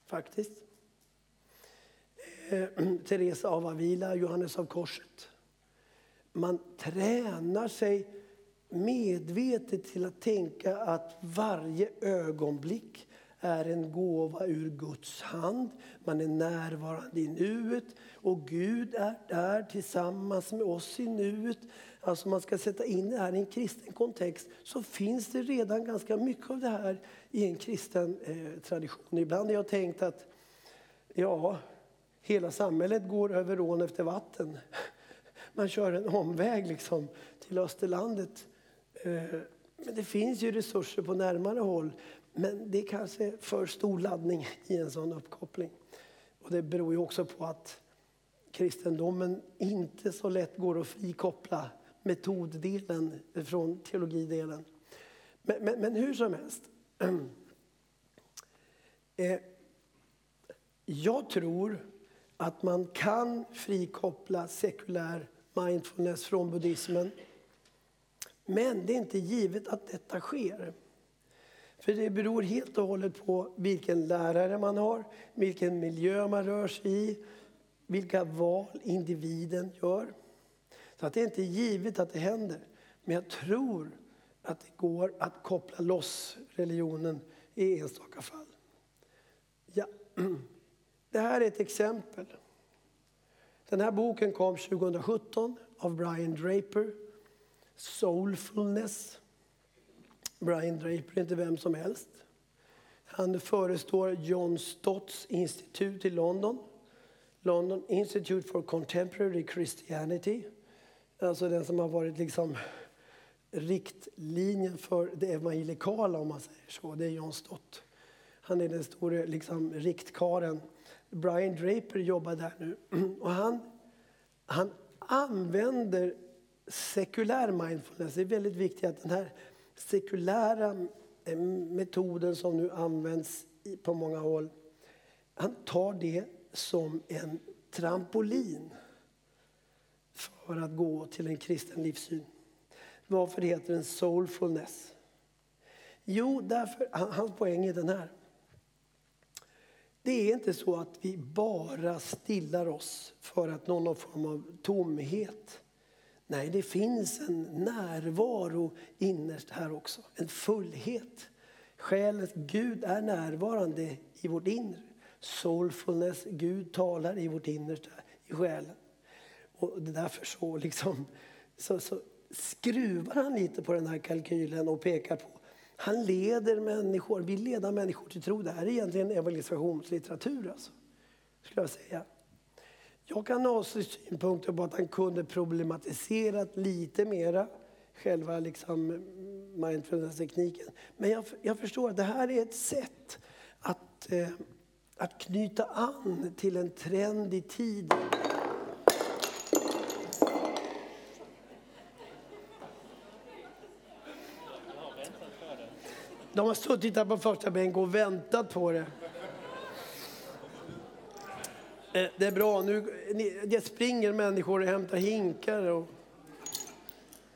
Faktiskt. Eh, Teresa av Avila, Johannes av Korset. Man tränar sig medvetet till att tänka att varje ögonblick är en gåva ur Guds hand. Man är närvarande i nuet och Gud är där tillsammans med oss i nuet. Alltså man ska sätta in det här i en kristen kontext så finns det redan ganska mycket av det här i en kristen eh, tradition. Ibland har jag tänkt att ja, Hela samhället går över ån efter vatten. Man kör en omväg liksom till Österlandet. Eh, men det finns ju resurser på närmare håll. Men det är kanske för stor laddning i en sån uppkoppling. Och det beror ju också på att kristendomen inte så lätt går att frikoppla metoddelen från teologidelen. Men, men, men hur som helst. Eh, jag tror att man kan frikoppla sekulär mindfulness från buddhismen. Men det är inte givet att detta sker. För det beror helt och hållet på vilken lärare man har, vilken miljö man rör sig i, vilka val individen gör. Så att det är inte givet att det händer. Men jag tror att det går att koppla loss religionen i enstaka fall. Ja. Det här är ett exempel. Den här boken kom 2017 av Brian Draper. Soulfulness. Brian Draper är inte vem som helst. Han förestår John Stotts institut i London. London Institute for Contemporary Christianity. Alltså den som har varit liksom riktlinjen för det evangelikala om man säger så. Det är John Stott. Han är den store liksom, riktkaren. Brian Draper jobbar där nu. Och han, han använder sekulär mindfulness. Det är väldigt viktigt att den här sekulära eh, metoden som nu används på många håll, han tar det som en trampolin för att gå till en kristen livssyn. Varför heter den soulfulness? Jo, därför, hans poäng är den här. Det är inte så att vi bara stillar oss för att någon form av tomhet. Nej, det finns en närvaro innerst här också. En fullhet. Själet, Gud är närvarande i vårt inre. Soulfulness, Gud talar i vårt innersta, i själen. Och därför så, liksom, så, så skruvar han lite på den här kalkylen och pekar på han leder människor, vill leda människor till tro. Det här är egentligen evangelisationslitteratur alltså, skulle jag säga. Jag kan ha synpunkter på att han kunde problematiserat lite mera själva liksom mindfulness-tekniken. Men jag, jag, förstår att det här är ett sätt att, eh, att knyta an till en trend i tiden. De har suttit där på första bänk och väntat på det. Eh, det är bra. Nu, det springer människor och hämtar hinkar. Och,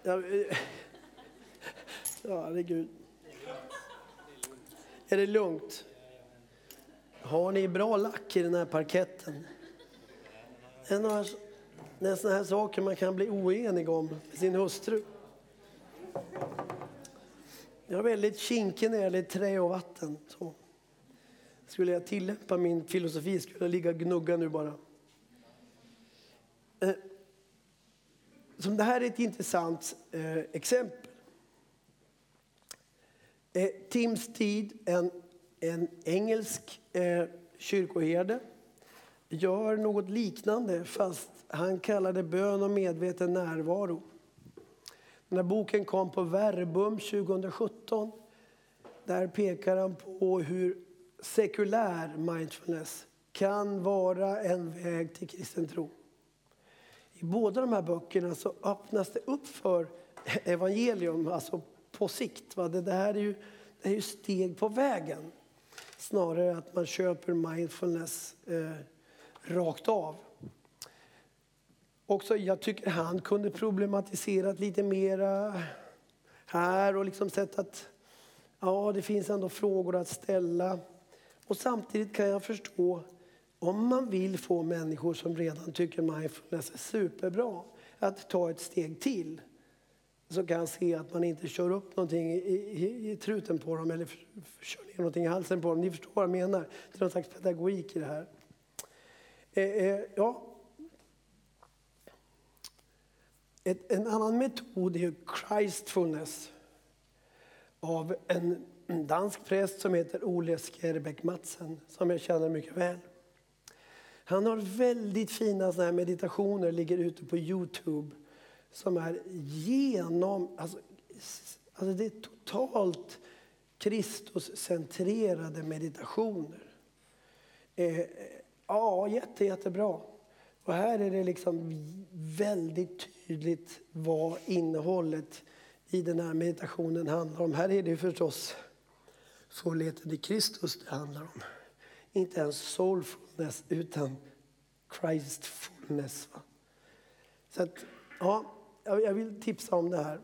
eh, ja, herregud. Är det lugnt? Har ni bra lack i den här parketten? Det är det är såna här saker man kan bli oenig om med sin hustru. Jag är väldigt kinkig när det gäller trä och vatten. Så. Skulle jag tillämpa min filosofi skulle jag ligga och gnugga nu bara. Eh, som det här är ett intressant eh, exempel. Eh, Tim Steed, en, en engelsk kyrkoherde, gör något liknande fast han kallar det bön och medveten närvaro. Den här boken kom på Verbum 2017. Där pekar han på hur sekulär mindfulness kan vara en väg till kristen tro. I båda de här böckerna så öppnas det upp för evangelium, alltså på sikt. Va? Det här är ju, det är ju steg på vägen. Snarare att man köper mindfulness eh, rakt av. Också, jag tycker han kunde problematiserat lite mera här och liksom sett att ja, det finns ändå frågor att ställa. Och samtidigt kan jag förstå om man vill få människor som redan tycker mindfulness är superbra att ta ett steg till så kan jag se att man inte kör upp någonting i, i, i truten på dem eller kör ner någonting i halsen på dem. Ni förstår vad jag menar. Det är någon slags pedagogik i det här. Eh, eh, ja. Ett, en annan metod är Christfulness av en dansk präst som heter Ole Skerbäck Madsen, som jag känner mycket väl. Han har väldigt fina såna här meditationer, ligger ute på Youtube, som är genom... Alltså, alltså det är totalt Kristuscentrerade meditationer. Eh, ja, jätte, jättebra. Och här är det liksom väldigt tydligt vad innehållet i den här meditationen handlar om. Här är det förstås fullheten i Kristus det handlar om. Inte ens soulfulness utan Christfulness. Va? Så att, ja, jag vill tipsa om det här.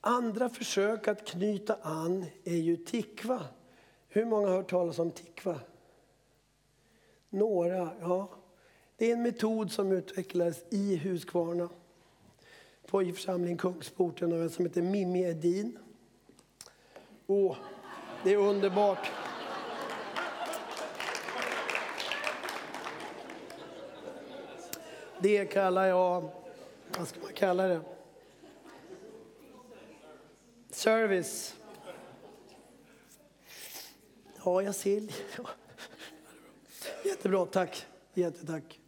Andra försök att knyta an är ju tikva. Hur många har hört talas om tikva? Några, ja. Det är en metod som utvecklades i Huskvarna på i församlingen Kungsporten av en som heter Mimmi Edin. Åh, det är underbart. Det kallar jag, vad ska man kalla det? Service. Ja, jag ser. Jättebra, tack. Jättetack.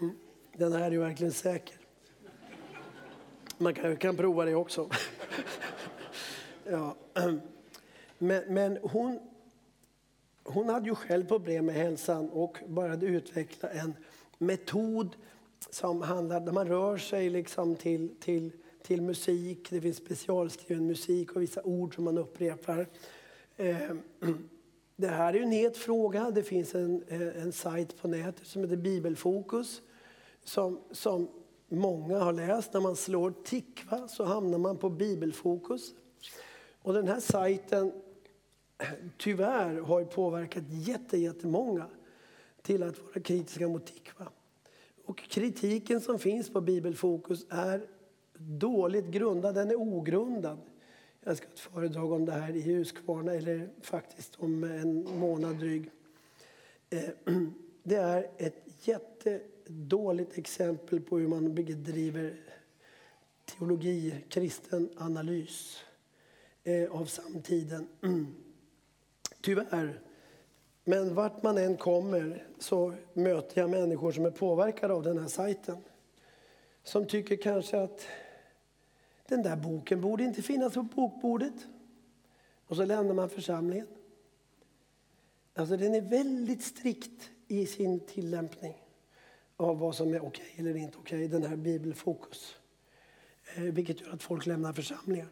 Mm. Den här är ju verkligen säker. Man kan, kan prova det också. ja. Men, men hon, hon hade ju själv problem med hälsan och började utveckla en metod som handlar där man rör sig liksom till, till, till musik. Det finns specialskriven musik och vissa ord som man upprepar. Eh, det här är en het fråga. Det finns en, en sajt på nätet som heter Bibelfokus som, som många har läst. När man slår Tikva så hamnar man på Bibelfokus. Och den här sajten tyvärr har påverkat jättemånga till att vara kritiska mot Tikva. Och kritiken som finns på Bibelfokus är dåligt grundad, den är ogrundad. Jag ska ha ett föredrag om det här i Huskvarna, eller faktiskt om en månad dryg. Eh, det är ett dåligt exempel på hur man bedriver teologi, kristen analys eh, av samtiden. Tyvärr. Men vart man än kommer så möter jag människor som är påverkade av den här sajten. Som tycker kanske att den där boken borde inte finnas på bokbordet. Och så lämnar man församlingen. Alltså den är väldigt strikt i sin tillämpning av vad som är okej okay eller inte okej, okay, den här bibelfokus. Eh, vilket gör att folk lämnar församlingar.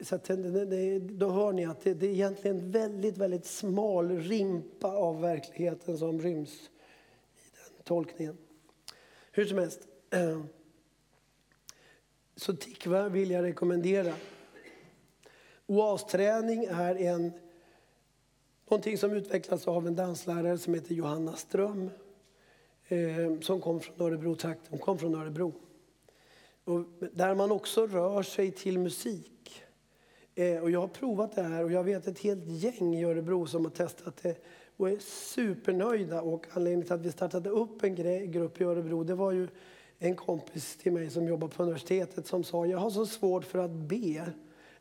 Så att det, det, då hör ni att det, det är egentligen en väldigt, väldigt smal rimpa av verkligheten som ryms i den tolkningen. Hur som helst. Eh, så Tikva vill jag rekommendera. Oasträning är en, någonting som utvecklas av en danslärare som heter Johanna Ström. Eh, som kom från Örebro trakten. Hon kom från Örebro. Och där man också rör sig till musik. Eh, och jag har provat det här och jag vet ett helt gäng i Örebro som har testat det och är supernöjda. Och anledningen till att vi startade upp en grupp i Örebro det var ju en kompis till mig som jobbar på universitetet som sa jag har så svårt för att be,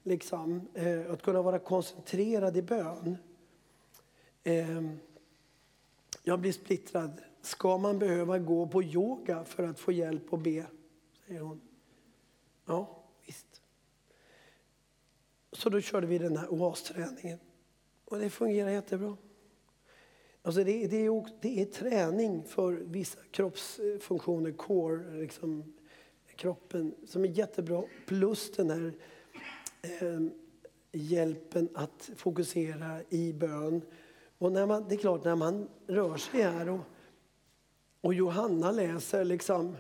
liksom, eh, att kunna vara koncentrerad i bön. Eh, jag blir splittrad. Ska man behöva gå på yoga för att få hjälp att be? säger hon. Ja, visst. Så då körde vi den här oasträningen. Och det fungerar jättebra. Alltså det, det, är, det är träning för vissa kroppsfunktioner, core, liksom, kroppen, som är jättebra. Plus den här eh, hjälpen att fokusera i bön. Och när man, det är klart, när man rör sig här och, och Johanna läser liksom,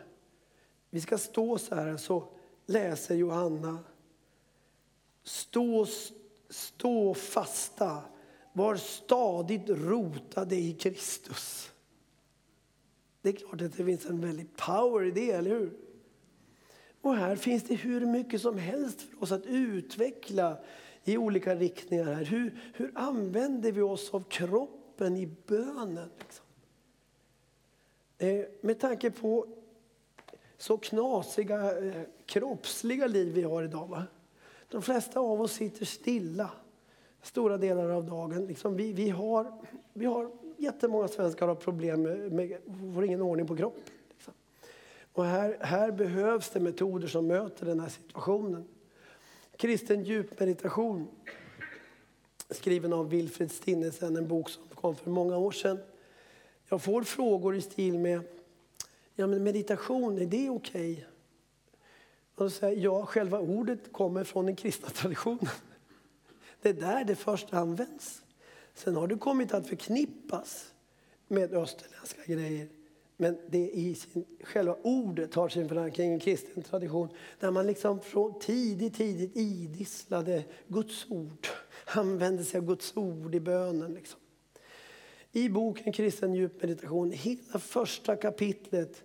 vi ska stå så här, så läser Johanna, stå, stå fasta var stadigt rotade i Kristus. Det är klart att det finns en väldig power i det, eller hur? Och här finns det hur mycket som helst för oss att utveckla i olika riktningar. här. Hur, hur använder vi oss av kroppen i bönen? Liksom? Eh, med tanke på så knasiga eh, kroppsliga liv vi har idag. Va? De flesta av oss sitter stilla stora delar av dagen. Liksom vi, vi, har, vi har jättemånga svenskar har problem med, med får ingen ordning på kroppen. Liksom. Och här, här behövs det metoder som möter den här situationen. Kristen djupmeditation skriven av Wilfrid Stinnesen, en bok som kom för många år sedan. Jag får frågor i stil med ja, men meditation, är det okej? Okay? Och säger ja, själva ordet kommer från den kristna traditionen. Det är där det först används. Sen har det kommit att förknippas med österländska grejer. Men det i sin, själva ordet har sin förankring i en kristen tradition där man liksom från tidigt, tidigt idisslade Guds ord. Använde sig av Guds ord i bönen. Liksom. I boken Kristen djupmeditation, hela första kapitlet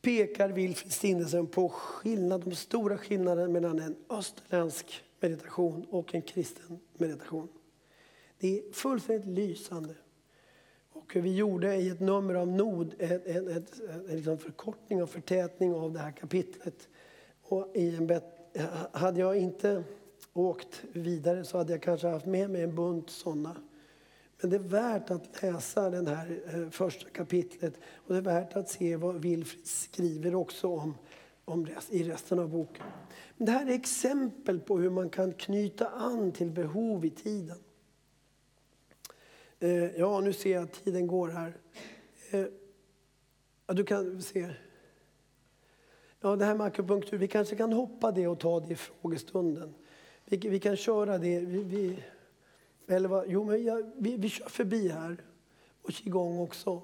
pekar Wilfrid Stinnesen på skillnad, de stora skillnaderna mellan en österländsk meditation och en kristen meditation. Det är fullständigt lysande. Och vi gjorde i ett nummer av Nod en, en, en, en förkortning och förtätning av det här kapitlet. Och i en bet, hade jag inte åkt vidare så hade jag kanske haft med mig en bunt sådana. Men det är värt att läsa det här eh, första kapitlet och det är värt att se vad Wilfrid skriver också om, om i resten av boken. Men det här är exempel på hur man kan knyta an till behov i tiden. Eh, ja, nu ser jag att tiden går här. Eh, ja, du kan se. Ja, det här med akupunktur, vi kanske kan hoppa det och ta det i frågestunden. Vi, vi kan köra det. Vi, vi, eller vad, jo, men jag, vi, vi kör förbi här och qigong också.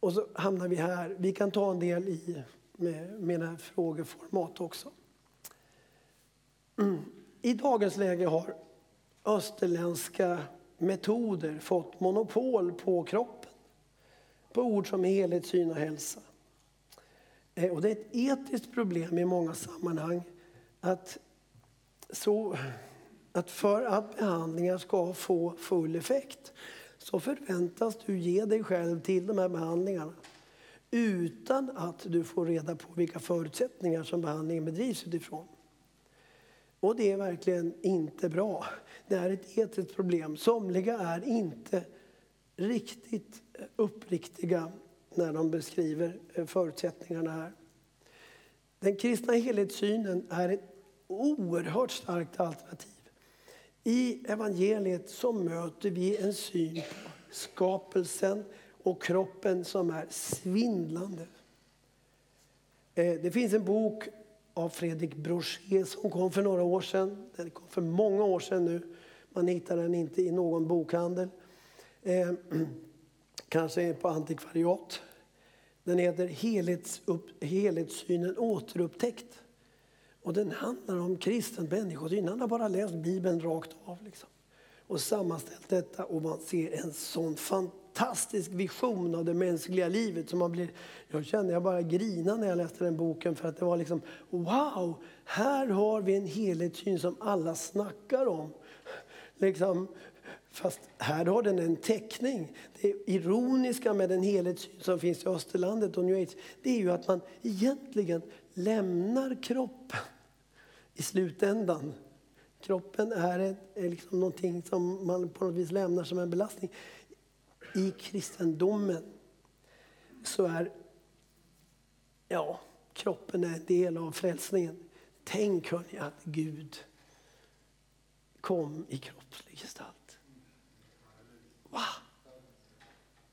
Och så hamnar vi här. Vi kan ta en del i med mina frågeformat också. Mm. I dagens läge har österländska metoder fått monopol på kroppen. På ord som helhetssyn och hälsa. Eh, och det är ett etiskt problem i många sammanhang att, så, att för att behandlingar ska få full effekt så förväntas du ge dig själv till de här behandlingarna utan att du får reda på vilka förutsättningar som behandlingen bedrivs utifrån. Och det är verkligen inte bra. Det är ett etiskt problem. Somliga är inte riktigt uppriktiga när de beskriver eh, förutsättningarna här. Den kristna helhetssynen är ett oerhört starkt alternativ. I evangeliet så möter vi en syn på skapelsen och kroppen som är svindlande. Eh, det finns en bok av Fredrik Brochet som kom för några år sedan. Den kom för många år sedan nu. Man hittar den inte i någon bokhandel. Eh, kanske på antikvariat. Den heter Helhetsupp, Helhetssynen återupptäckt. Och den handlar om kristen människosyn. Han har bara läst Bibeln rakt av. Liksom. Och sammanställt detta och man ser en sån fantastisk vision av det mänskliga livet. som man blir, jag kände jag bara grina när jag läste den boken för att det var liksom wow, här har vi en helhetssyn som alla snackar om. Liksom, fast här har den en teckning. Det ironiska med den helhetssyn som finns i Österlandet och New Age, det är ju att man egentligen lämnar kroppen i slutändan. Kroppen är, ett, är liksom någonting som man på något vis lämnar som en belastning. I kristendomen så är ja, kroppen är en del av frälsningen. Tänk hörni att Gud kom i kroppslig gestalt. Wow!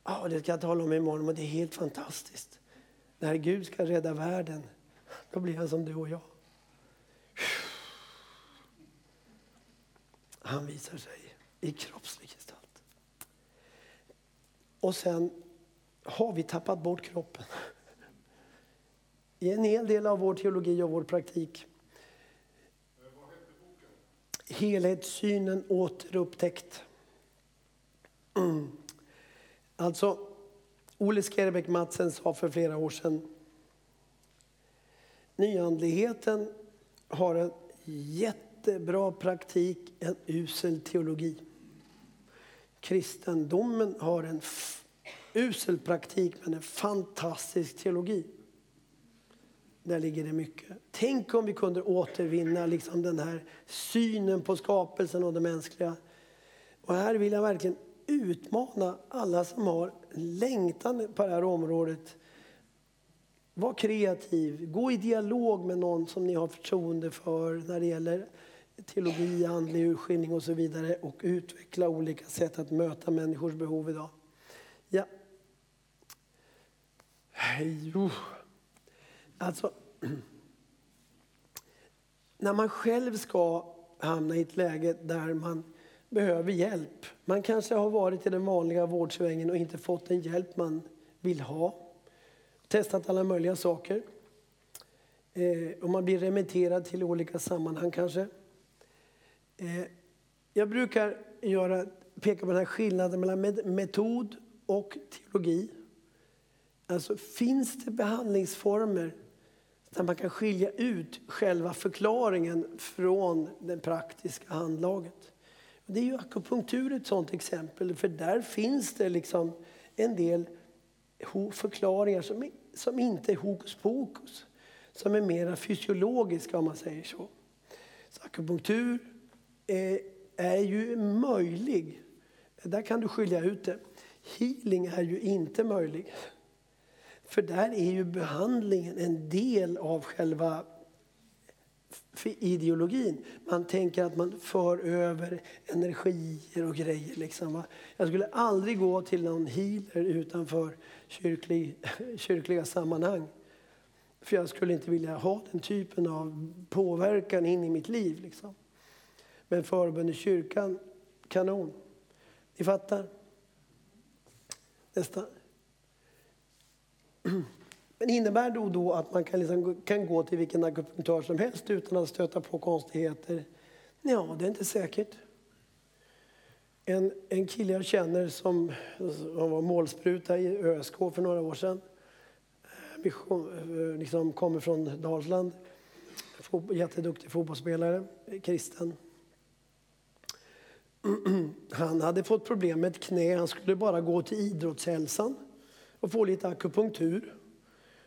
Ja, det ska jag tala om imorgon, men det är helt fantastiskt. När Gud ska rädda världen, då blir han som du och jag. Han visar sig i kroppslig gestalt. Och sen har vi tappat bort kroppen. I en hel del av vår teologi och vår praktik. Helhetssynen återupptäckt. Mm. Alltså, Ole Skerbäck Madsen sa för flera år sedan Nyandligheten har en jättebra praktik, en usel teologi. Kristendomen har en usel praktik men en fantastisk teologi. där ligger det mycket. Tänk om vi kunde återvinna liksom den här synen på skapelsen och det mänskliga. Och här vill jag verkligen utmana alla som har längtan på det här området. Var kreativ, gå i dialog med någon som ni har förtroende för när det gäller teologi, andlig urskiljning och så vidare och utveckla olika sätt att möta människors behov idag. Ja. Jo. Alltså, när man själv ska hamna i ett läge där man behöver hjälp. Man kanske har varit i den vanliga vårdsvängen och inte fått den hjälp man vill ha. Testat alla möjliga saker. Eh, och man blir remitterad till olika sammanhang kanske. Eh, jag brukar göra, peka på den här skillnaden mellan metod och teologi. Alltså finns det behandlingsformer där man kan skilja ut själva förklaringen från det praktiska handlaget. Det är ju akupunktur ett sådant exempel, för där finns det liksom en del förklaringar som, som inte är hokus pokus, som är mer fysiologiska om man säger så. så akupunktur är, är ju möjlig, där kan du skilja ut det. Healing är ju inte möjlig. För där är ju behandlingen en del av själva ideologin. Man tänker att man för över energier och grejer. Liksom. Jag skulle aldrig gå till någon healer utanför kyrklig, kyrkliga sammanhang. För jag skulle inte vilja ha den typen av påverkan in i mitt liv. Liksom. Men förbön i kyrkan, kanon. Ni fattar? Nästa. Men innebär det då att man kan, liksom, kan gå till vilken akupunktör som helst utan att stöta på konstigheter? Ja, det är inte säkert. En, en kille jag känner som, som var målspruta i ÖSK för några år sedan. Eh, mission, eh, liksom kommer från Dalsland. Jätteduktig fotbollsspelare, kristen. Han hade fått problem med ett knä. Han skulle bara gå till idrottshälsan och få lite akupunktur.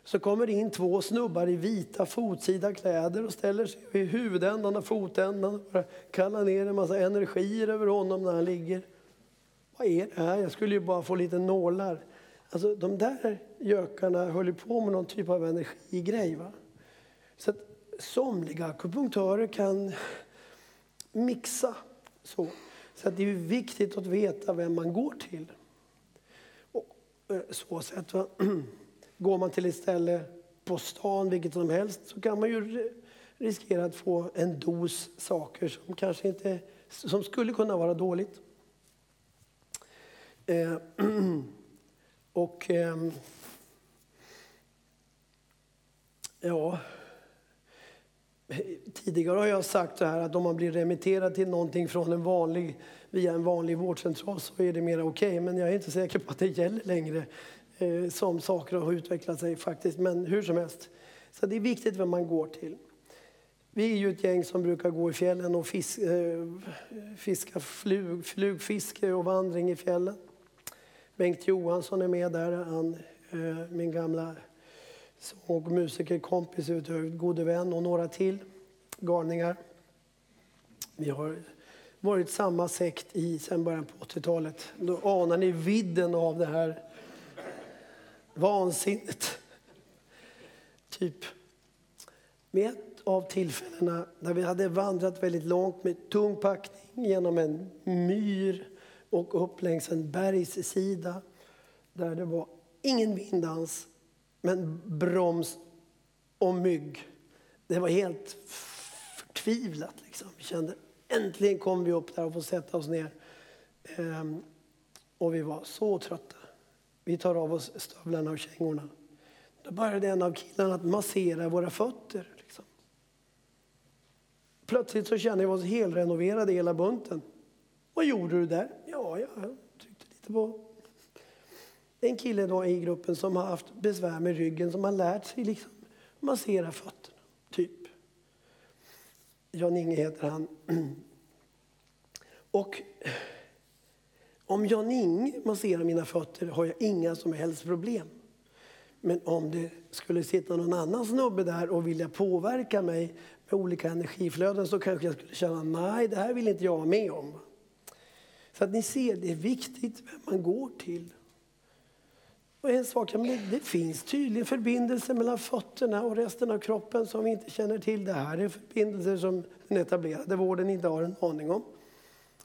Så kommer det in två snubbar i vita fotsida kläder och ställer sig vid huvudändan och fotändan och bara kallar ner en massa energier över honom när han ligger. Vad är det här? Jag skulle ju bara få lite nålar. Alltså de där gökarna höll ju på med någon typ av energigrej. Va? Så att somliga akupunktörer kan mixa så. Så att det är viktigt att veta vem man går till. Och, eh, så sätt. Va? Går man till ett ställe på stan, vilket som helst, så kan man ju riskera att få en dos saker som kanske inte som skulle kunna vara dåligt. Eh, och eh, ja, tidigare har jag sagt så här att om man blir remitterad till någonting från en vanlig, via en vanlig vårdcentral så är det mer okej. Okay. Men jag är inte säker på att det gäller längre eh, som saker har utvecklat sig faktiskt. Men hur som helst. Så det är viktigt vem man går till. Vi är ju ett gäng som brukar gå i fjällen och fisk, eh, fiska flug, flugfiske och vandring i fjällen. Bengt Johansson är med där. Han, eh, min gamla sång och musikerkompis, eh, gode vän och några till galningar. Vi har varit samma sekt i sen början på 80-talet. Då anar ni vidden av det här vansinnet. Typ. Med ett av tillfällena när vi hade vandrat väldigt långt med tung packning genom en myr och upp längs en bergssida där det var ingen vind alls, men broms och mygg. Det var helt förtvivlat. Liksom. Vi kände äntligen kom vi upp där och får sätta oss ner. Ehm, och vi var så trötta. Vi tar av oss stövlarna och kängorna. Då började en av killarna att massera våra fötter. Liksom. Plötsligt så kände vi oss helrenoverade hela bunten. Vad gjorde du där? Ja, jag tryckte lite på... En kille då i gruppen som har haft besvär med ryggen som har lärt sig liksom massera fötterna, typ. Jan-Inge heter han. Och om Jan-Inge masserar mina fötter har jag inga som helst problem. Men om det skulle sitta någon annan snubbe där och vilja påverka mig med olika energiflöden så kanske jag skulle känna nej, det här vill inte jag vara med om. Så att ni ser, det är viktigt vem man går till. Och en sak, det finns tydligen förbindelser mellan fötterna och resten av kroppen som vi inte känner till. Det här är förbindelser som den etablerade vården inte har en aning om.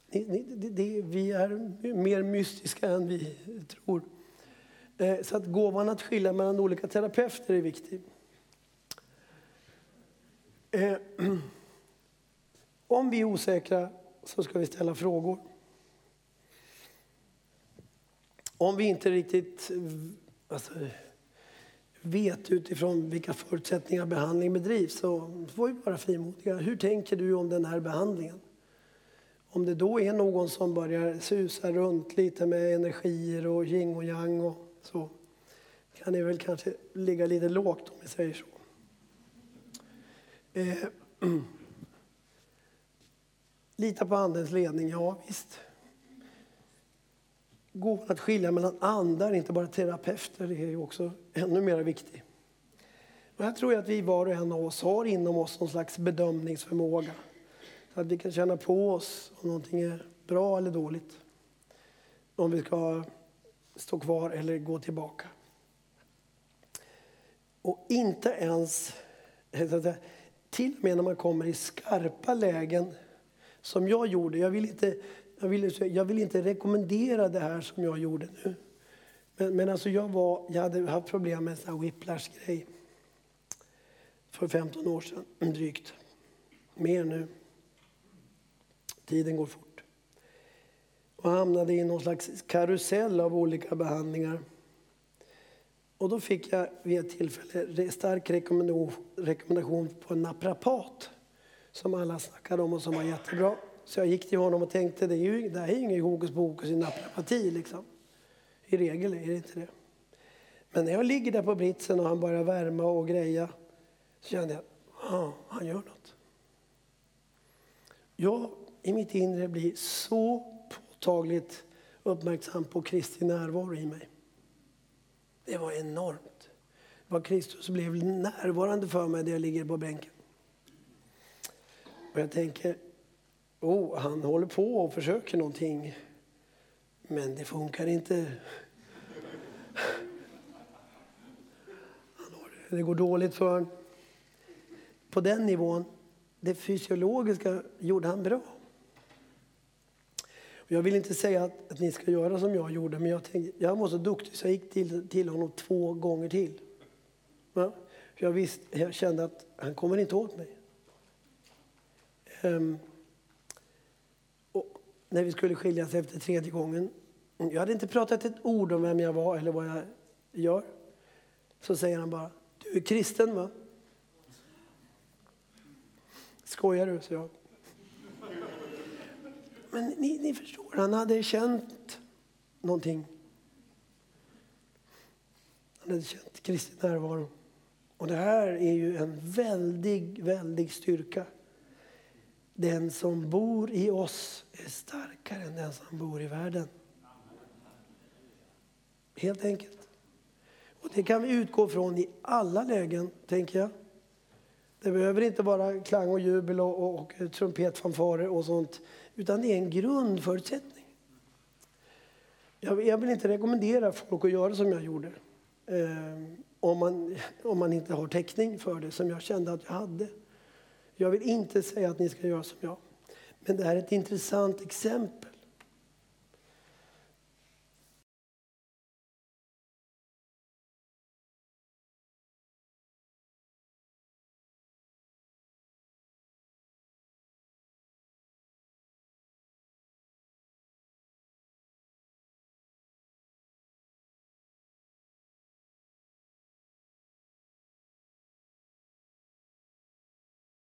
Det, det, det, vi är mer mystiska än vi tror. Eh, så att gåvan att skilja mellan olika terapeuter är viktig. Eh, om vi är osäkra så ska vi ställa frågor. Om vi inte riktigt eh, alltså, vet utifrån vilka förutsättningar behandling bedrivs så får vi vara frimodiga. Hur tänker du om den här behandlingen? Om det då är någon som börjar susa runt lite med energier och yin och yang och så kan det väl kanske ligga lite lågt om vi säger så. Eh, lita på Andens ledning, ja visst. Gåvan att skilja mellan andar, inte bara terapeuter, är ju också ännu mer viktig. Och här tror jag att vi var och en av oss har inom oss någon slags bedömningsförmåga. Så att vi kan känna på oss om någonting är bra eller dåligt. Om vi ska stå kvar eller gå tillbaka. Och inte ens, till och med när man kommer i skarpa lägen, som jag gjorde. Jag vill inte, jag vill, jag vill inte rekommendera det här som jag gjorde nu. Men, men alltså jag, var, jag hade haft problem med en whiplash-grej för 15 år sedan, drygt. Mer nu. Tiden går fort. Och hamnade i någon slags karusell av olika behandlingar. Och då fick jag vid ett tillfälle stark rekommendation på en naprapat som alla snackade om och som var jättebra. Så jag gick till honom och tänkte, det, är ju, det här är ju inget hokus pokus i naprapati liksom. I regel är det inte det. Men när jag ligger där på britsen och han börjar värma och greja så kände jag, ja, han gör något. Jag i mitt inre blir så påtagligt uppmärksam på Kristi närvaro i mig. Det var enormt. Vad Kristus blev närvarande för mig där jag ligger på bänken. Och jag tänker, oh, han håller på och försöker någonting. Men det funkar inte. Det går dåligt för honom. På den nivån, det fysiologiska gjorde han bra. Jag vill inte säga att, att, ni ska göra som jag gjorde, men jag, tänkte, jag var så duktig så jag gick till, till honom två gånger till. Ja? För jag, visst, jag kände att han kommer inte åt mig. Um, och när vi skulle skiljas efter tredje gången, jag hade inte pratat ett ord om vem jag var eller vad jag gör. Så säger han bara, du är kristen va? Skojar du? Så jag. Men ni, ni förstår, han hade känt någonting. Han hade känt Kristi närvaro. Och det här är ju en väldig, väldig styrka. Den som bor i oss är starkare än den som bor i världen. Helt enkelt. Och det kan vi utgå från i alla lägen, tänker jag. Det behöver inte vara klang och jubel och, och, och trumpetfanfarer och sånt. Utan det är en grundförutsättning. Jag, jag vill inte rekommendera folk att göra som jag gjorde. Eh, om, man, om man inte har täckning för det, som jag kände att jag hade. Jag vill inte säga att ni ska göra som jag. Men det här är ett intressant exempel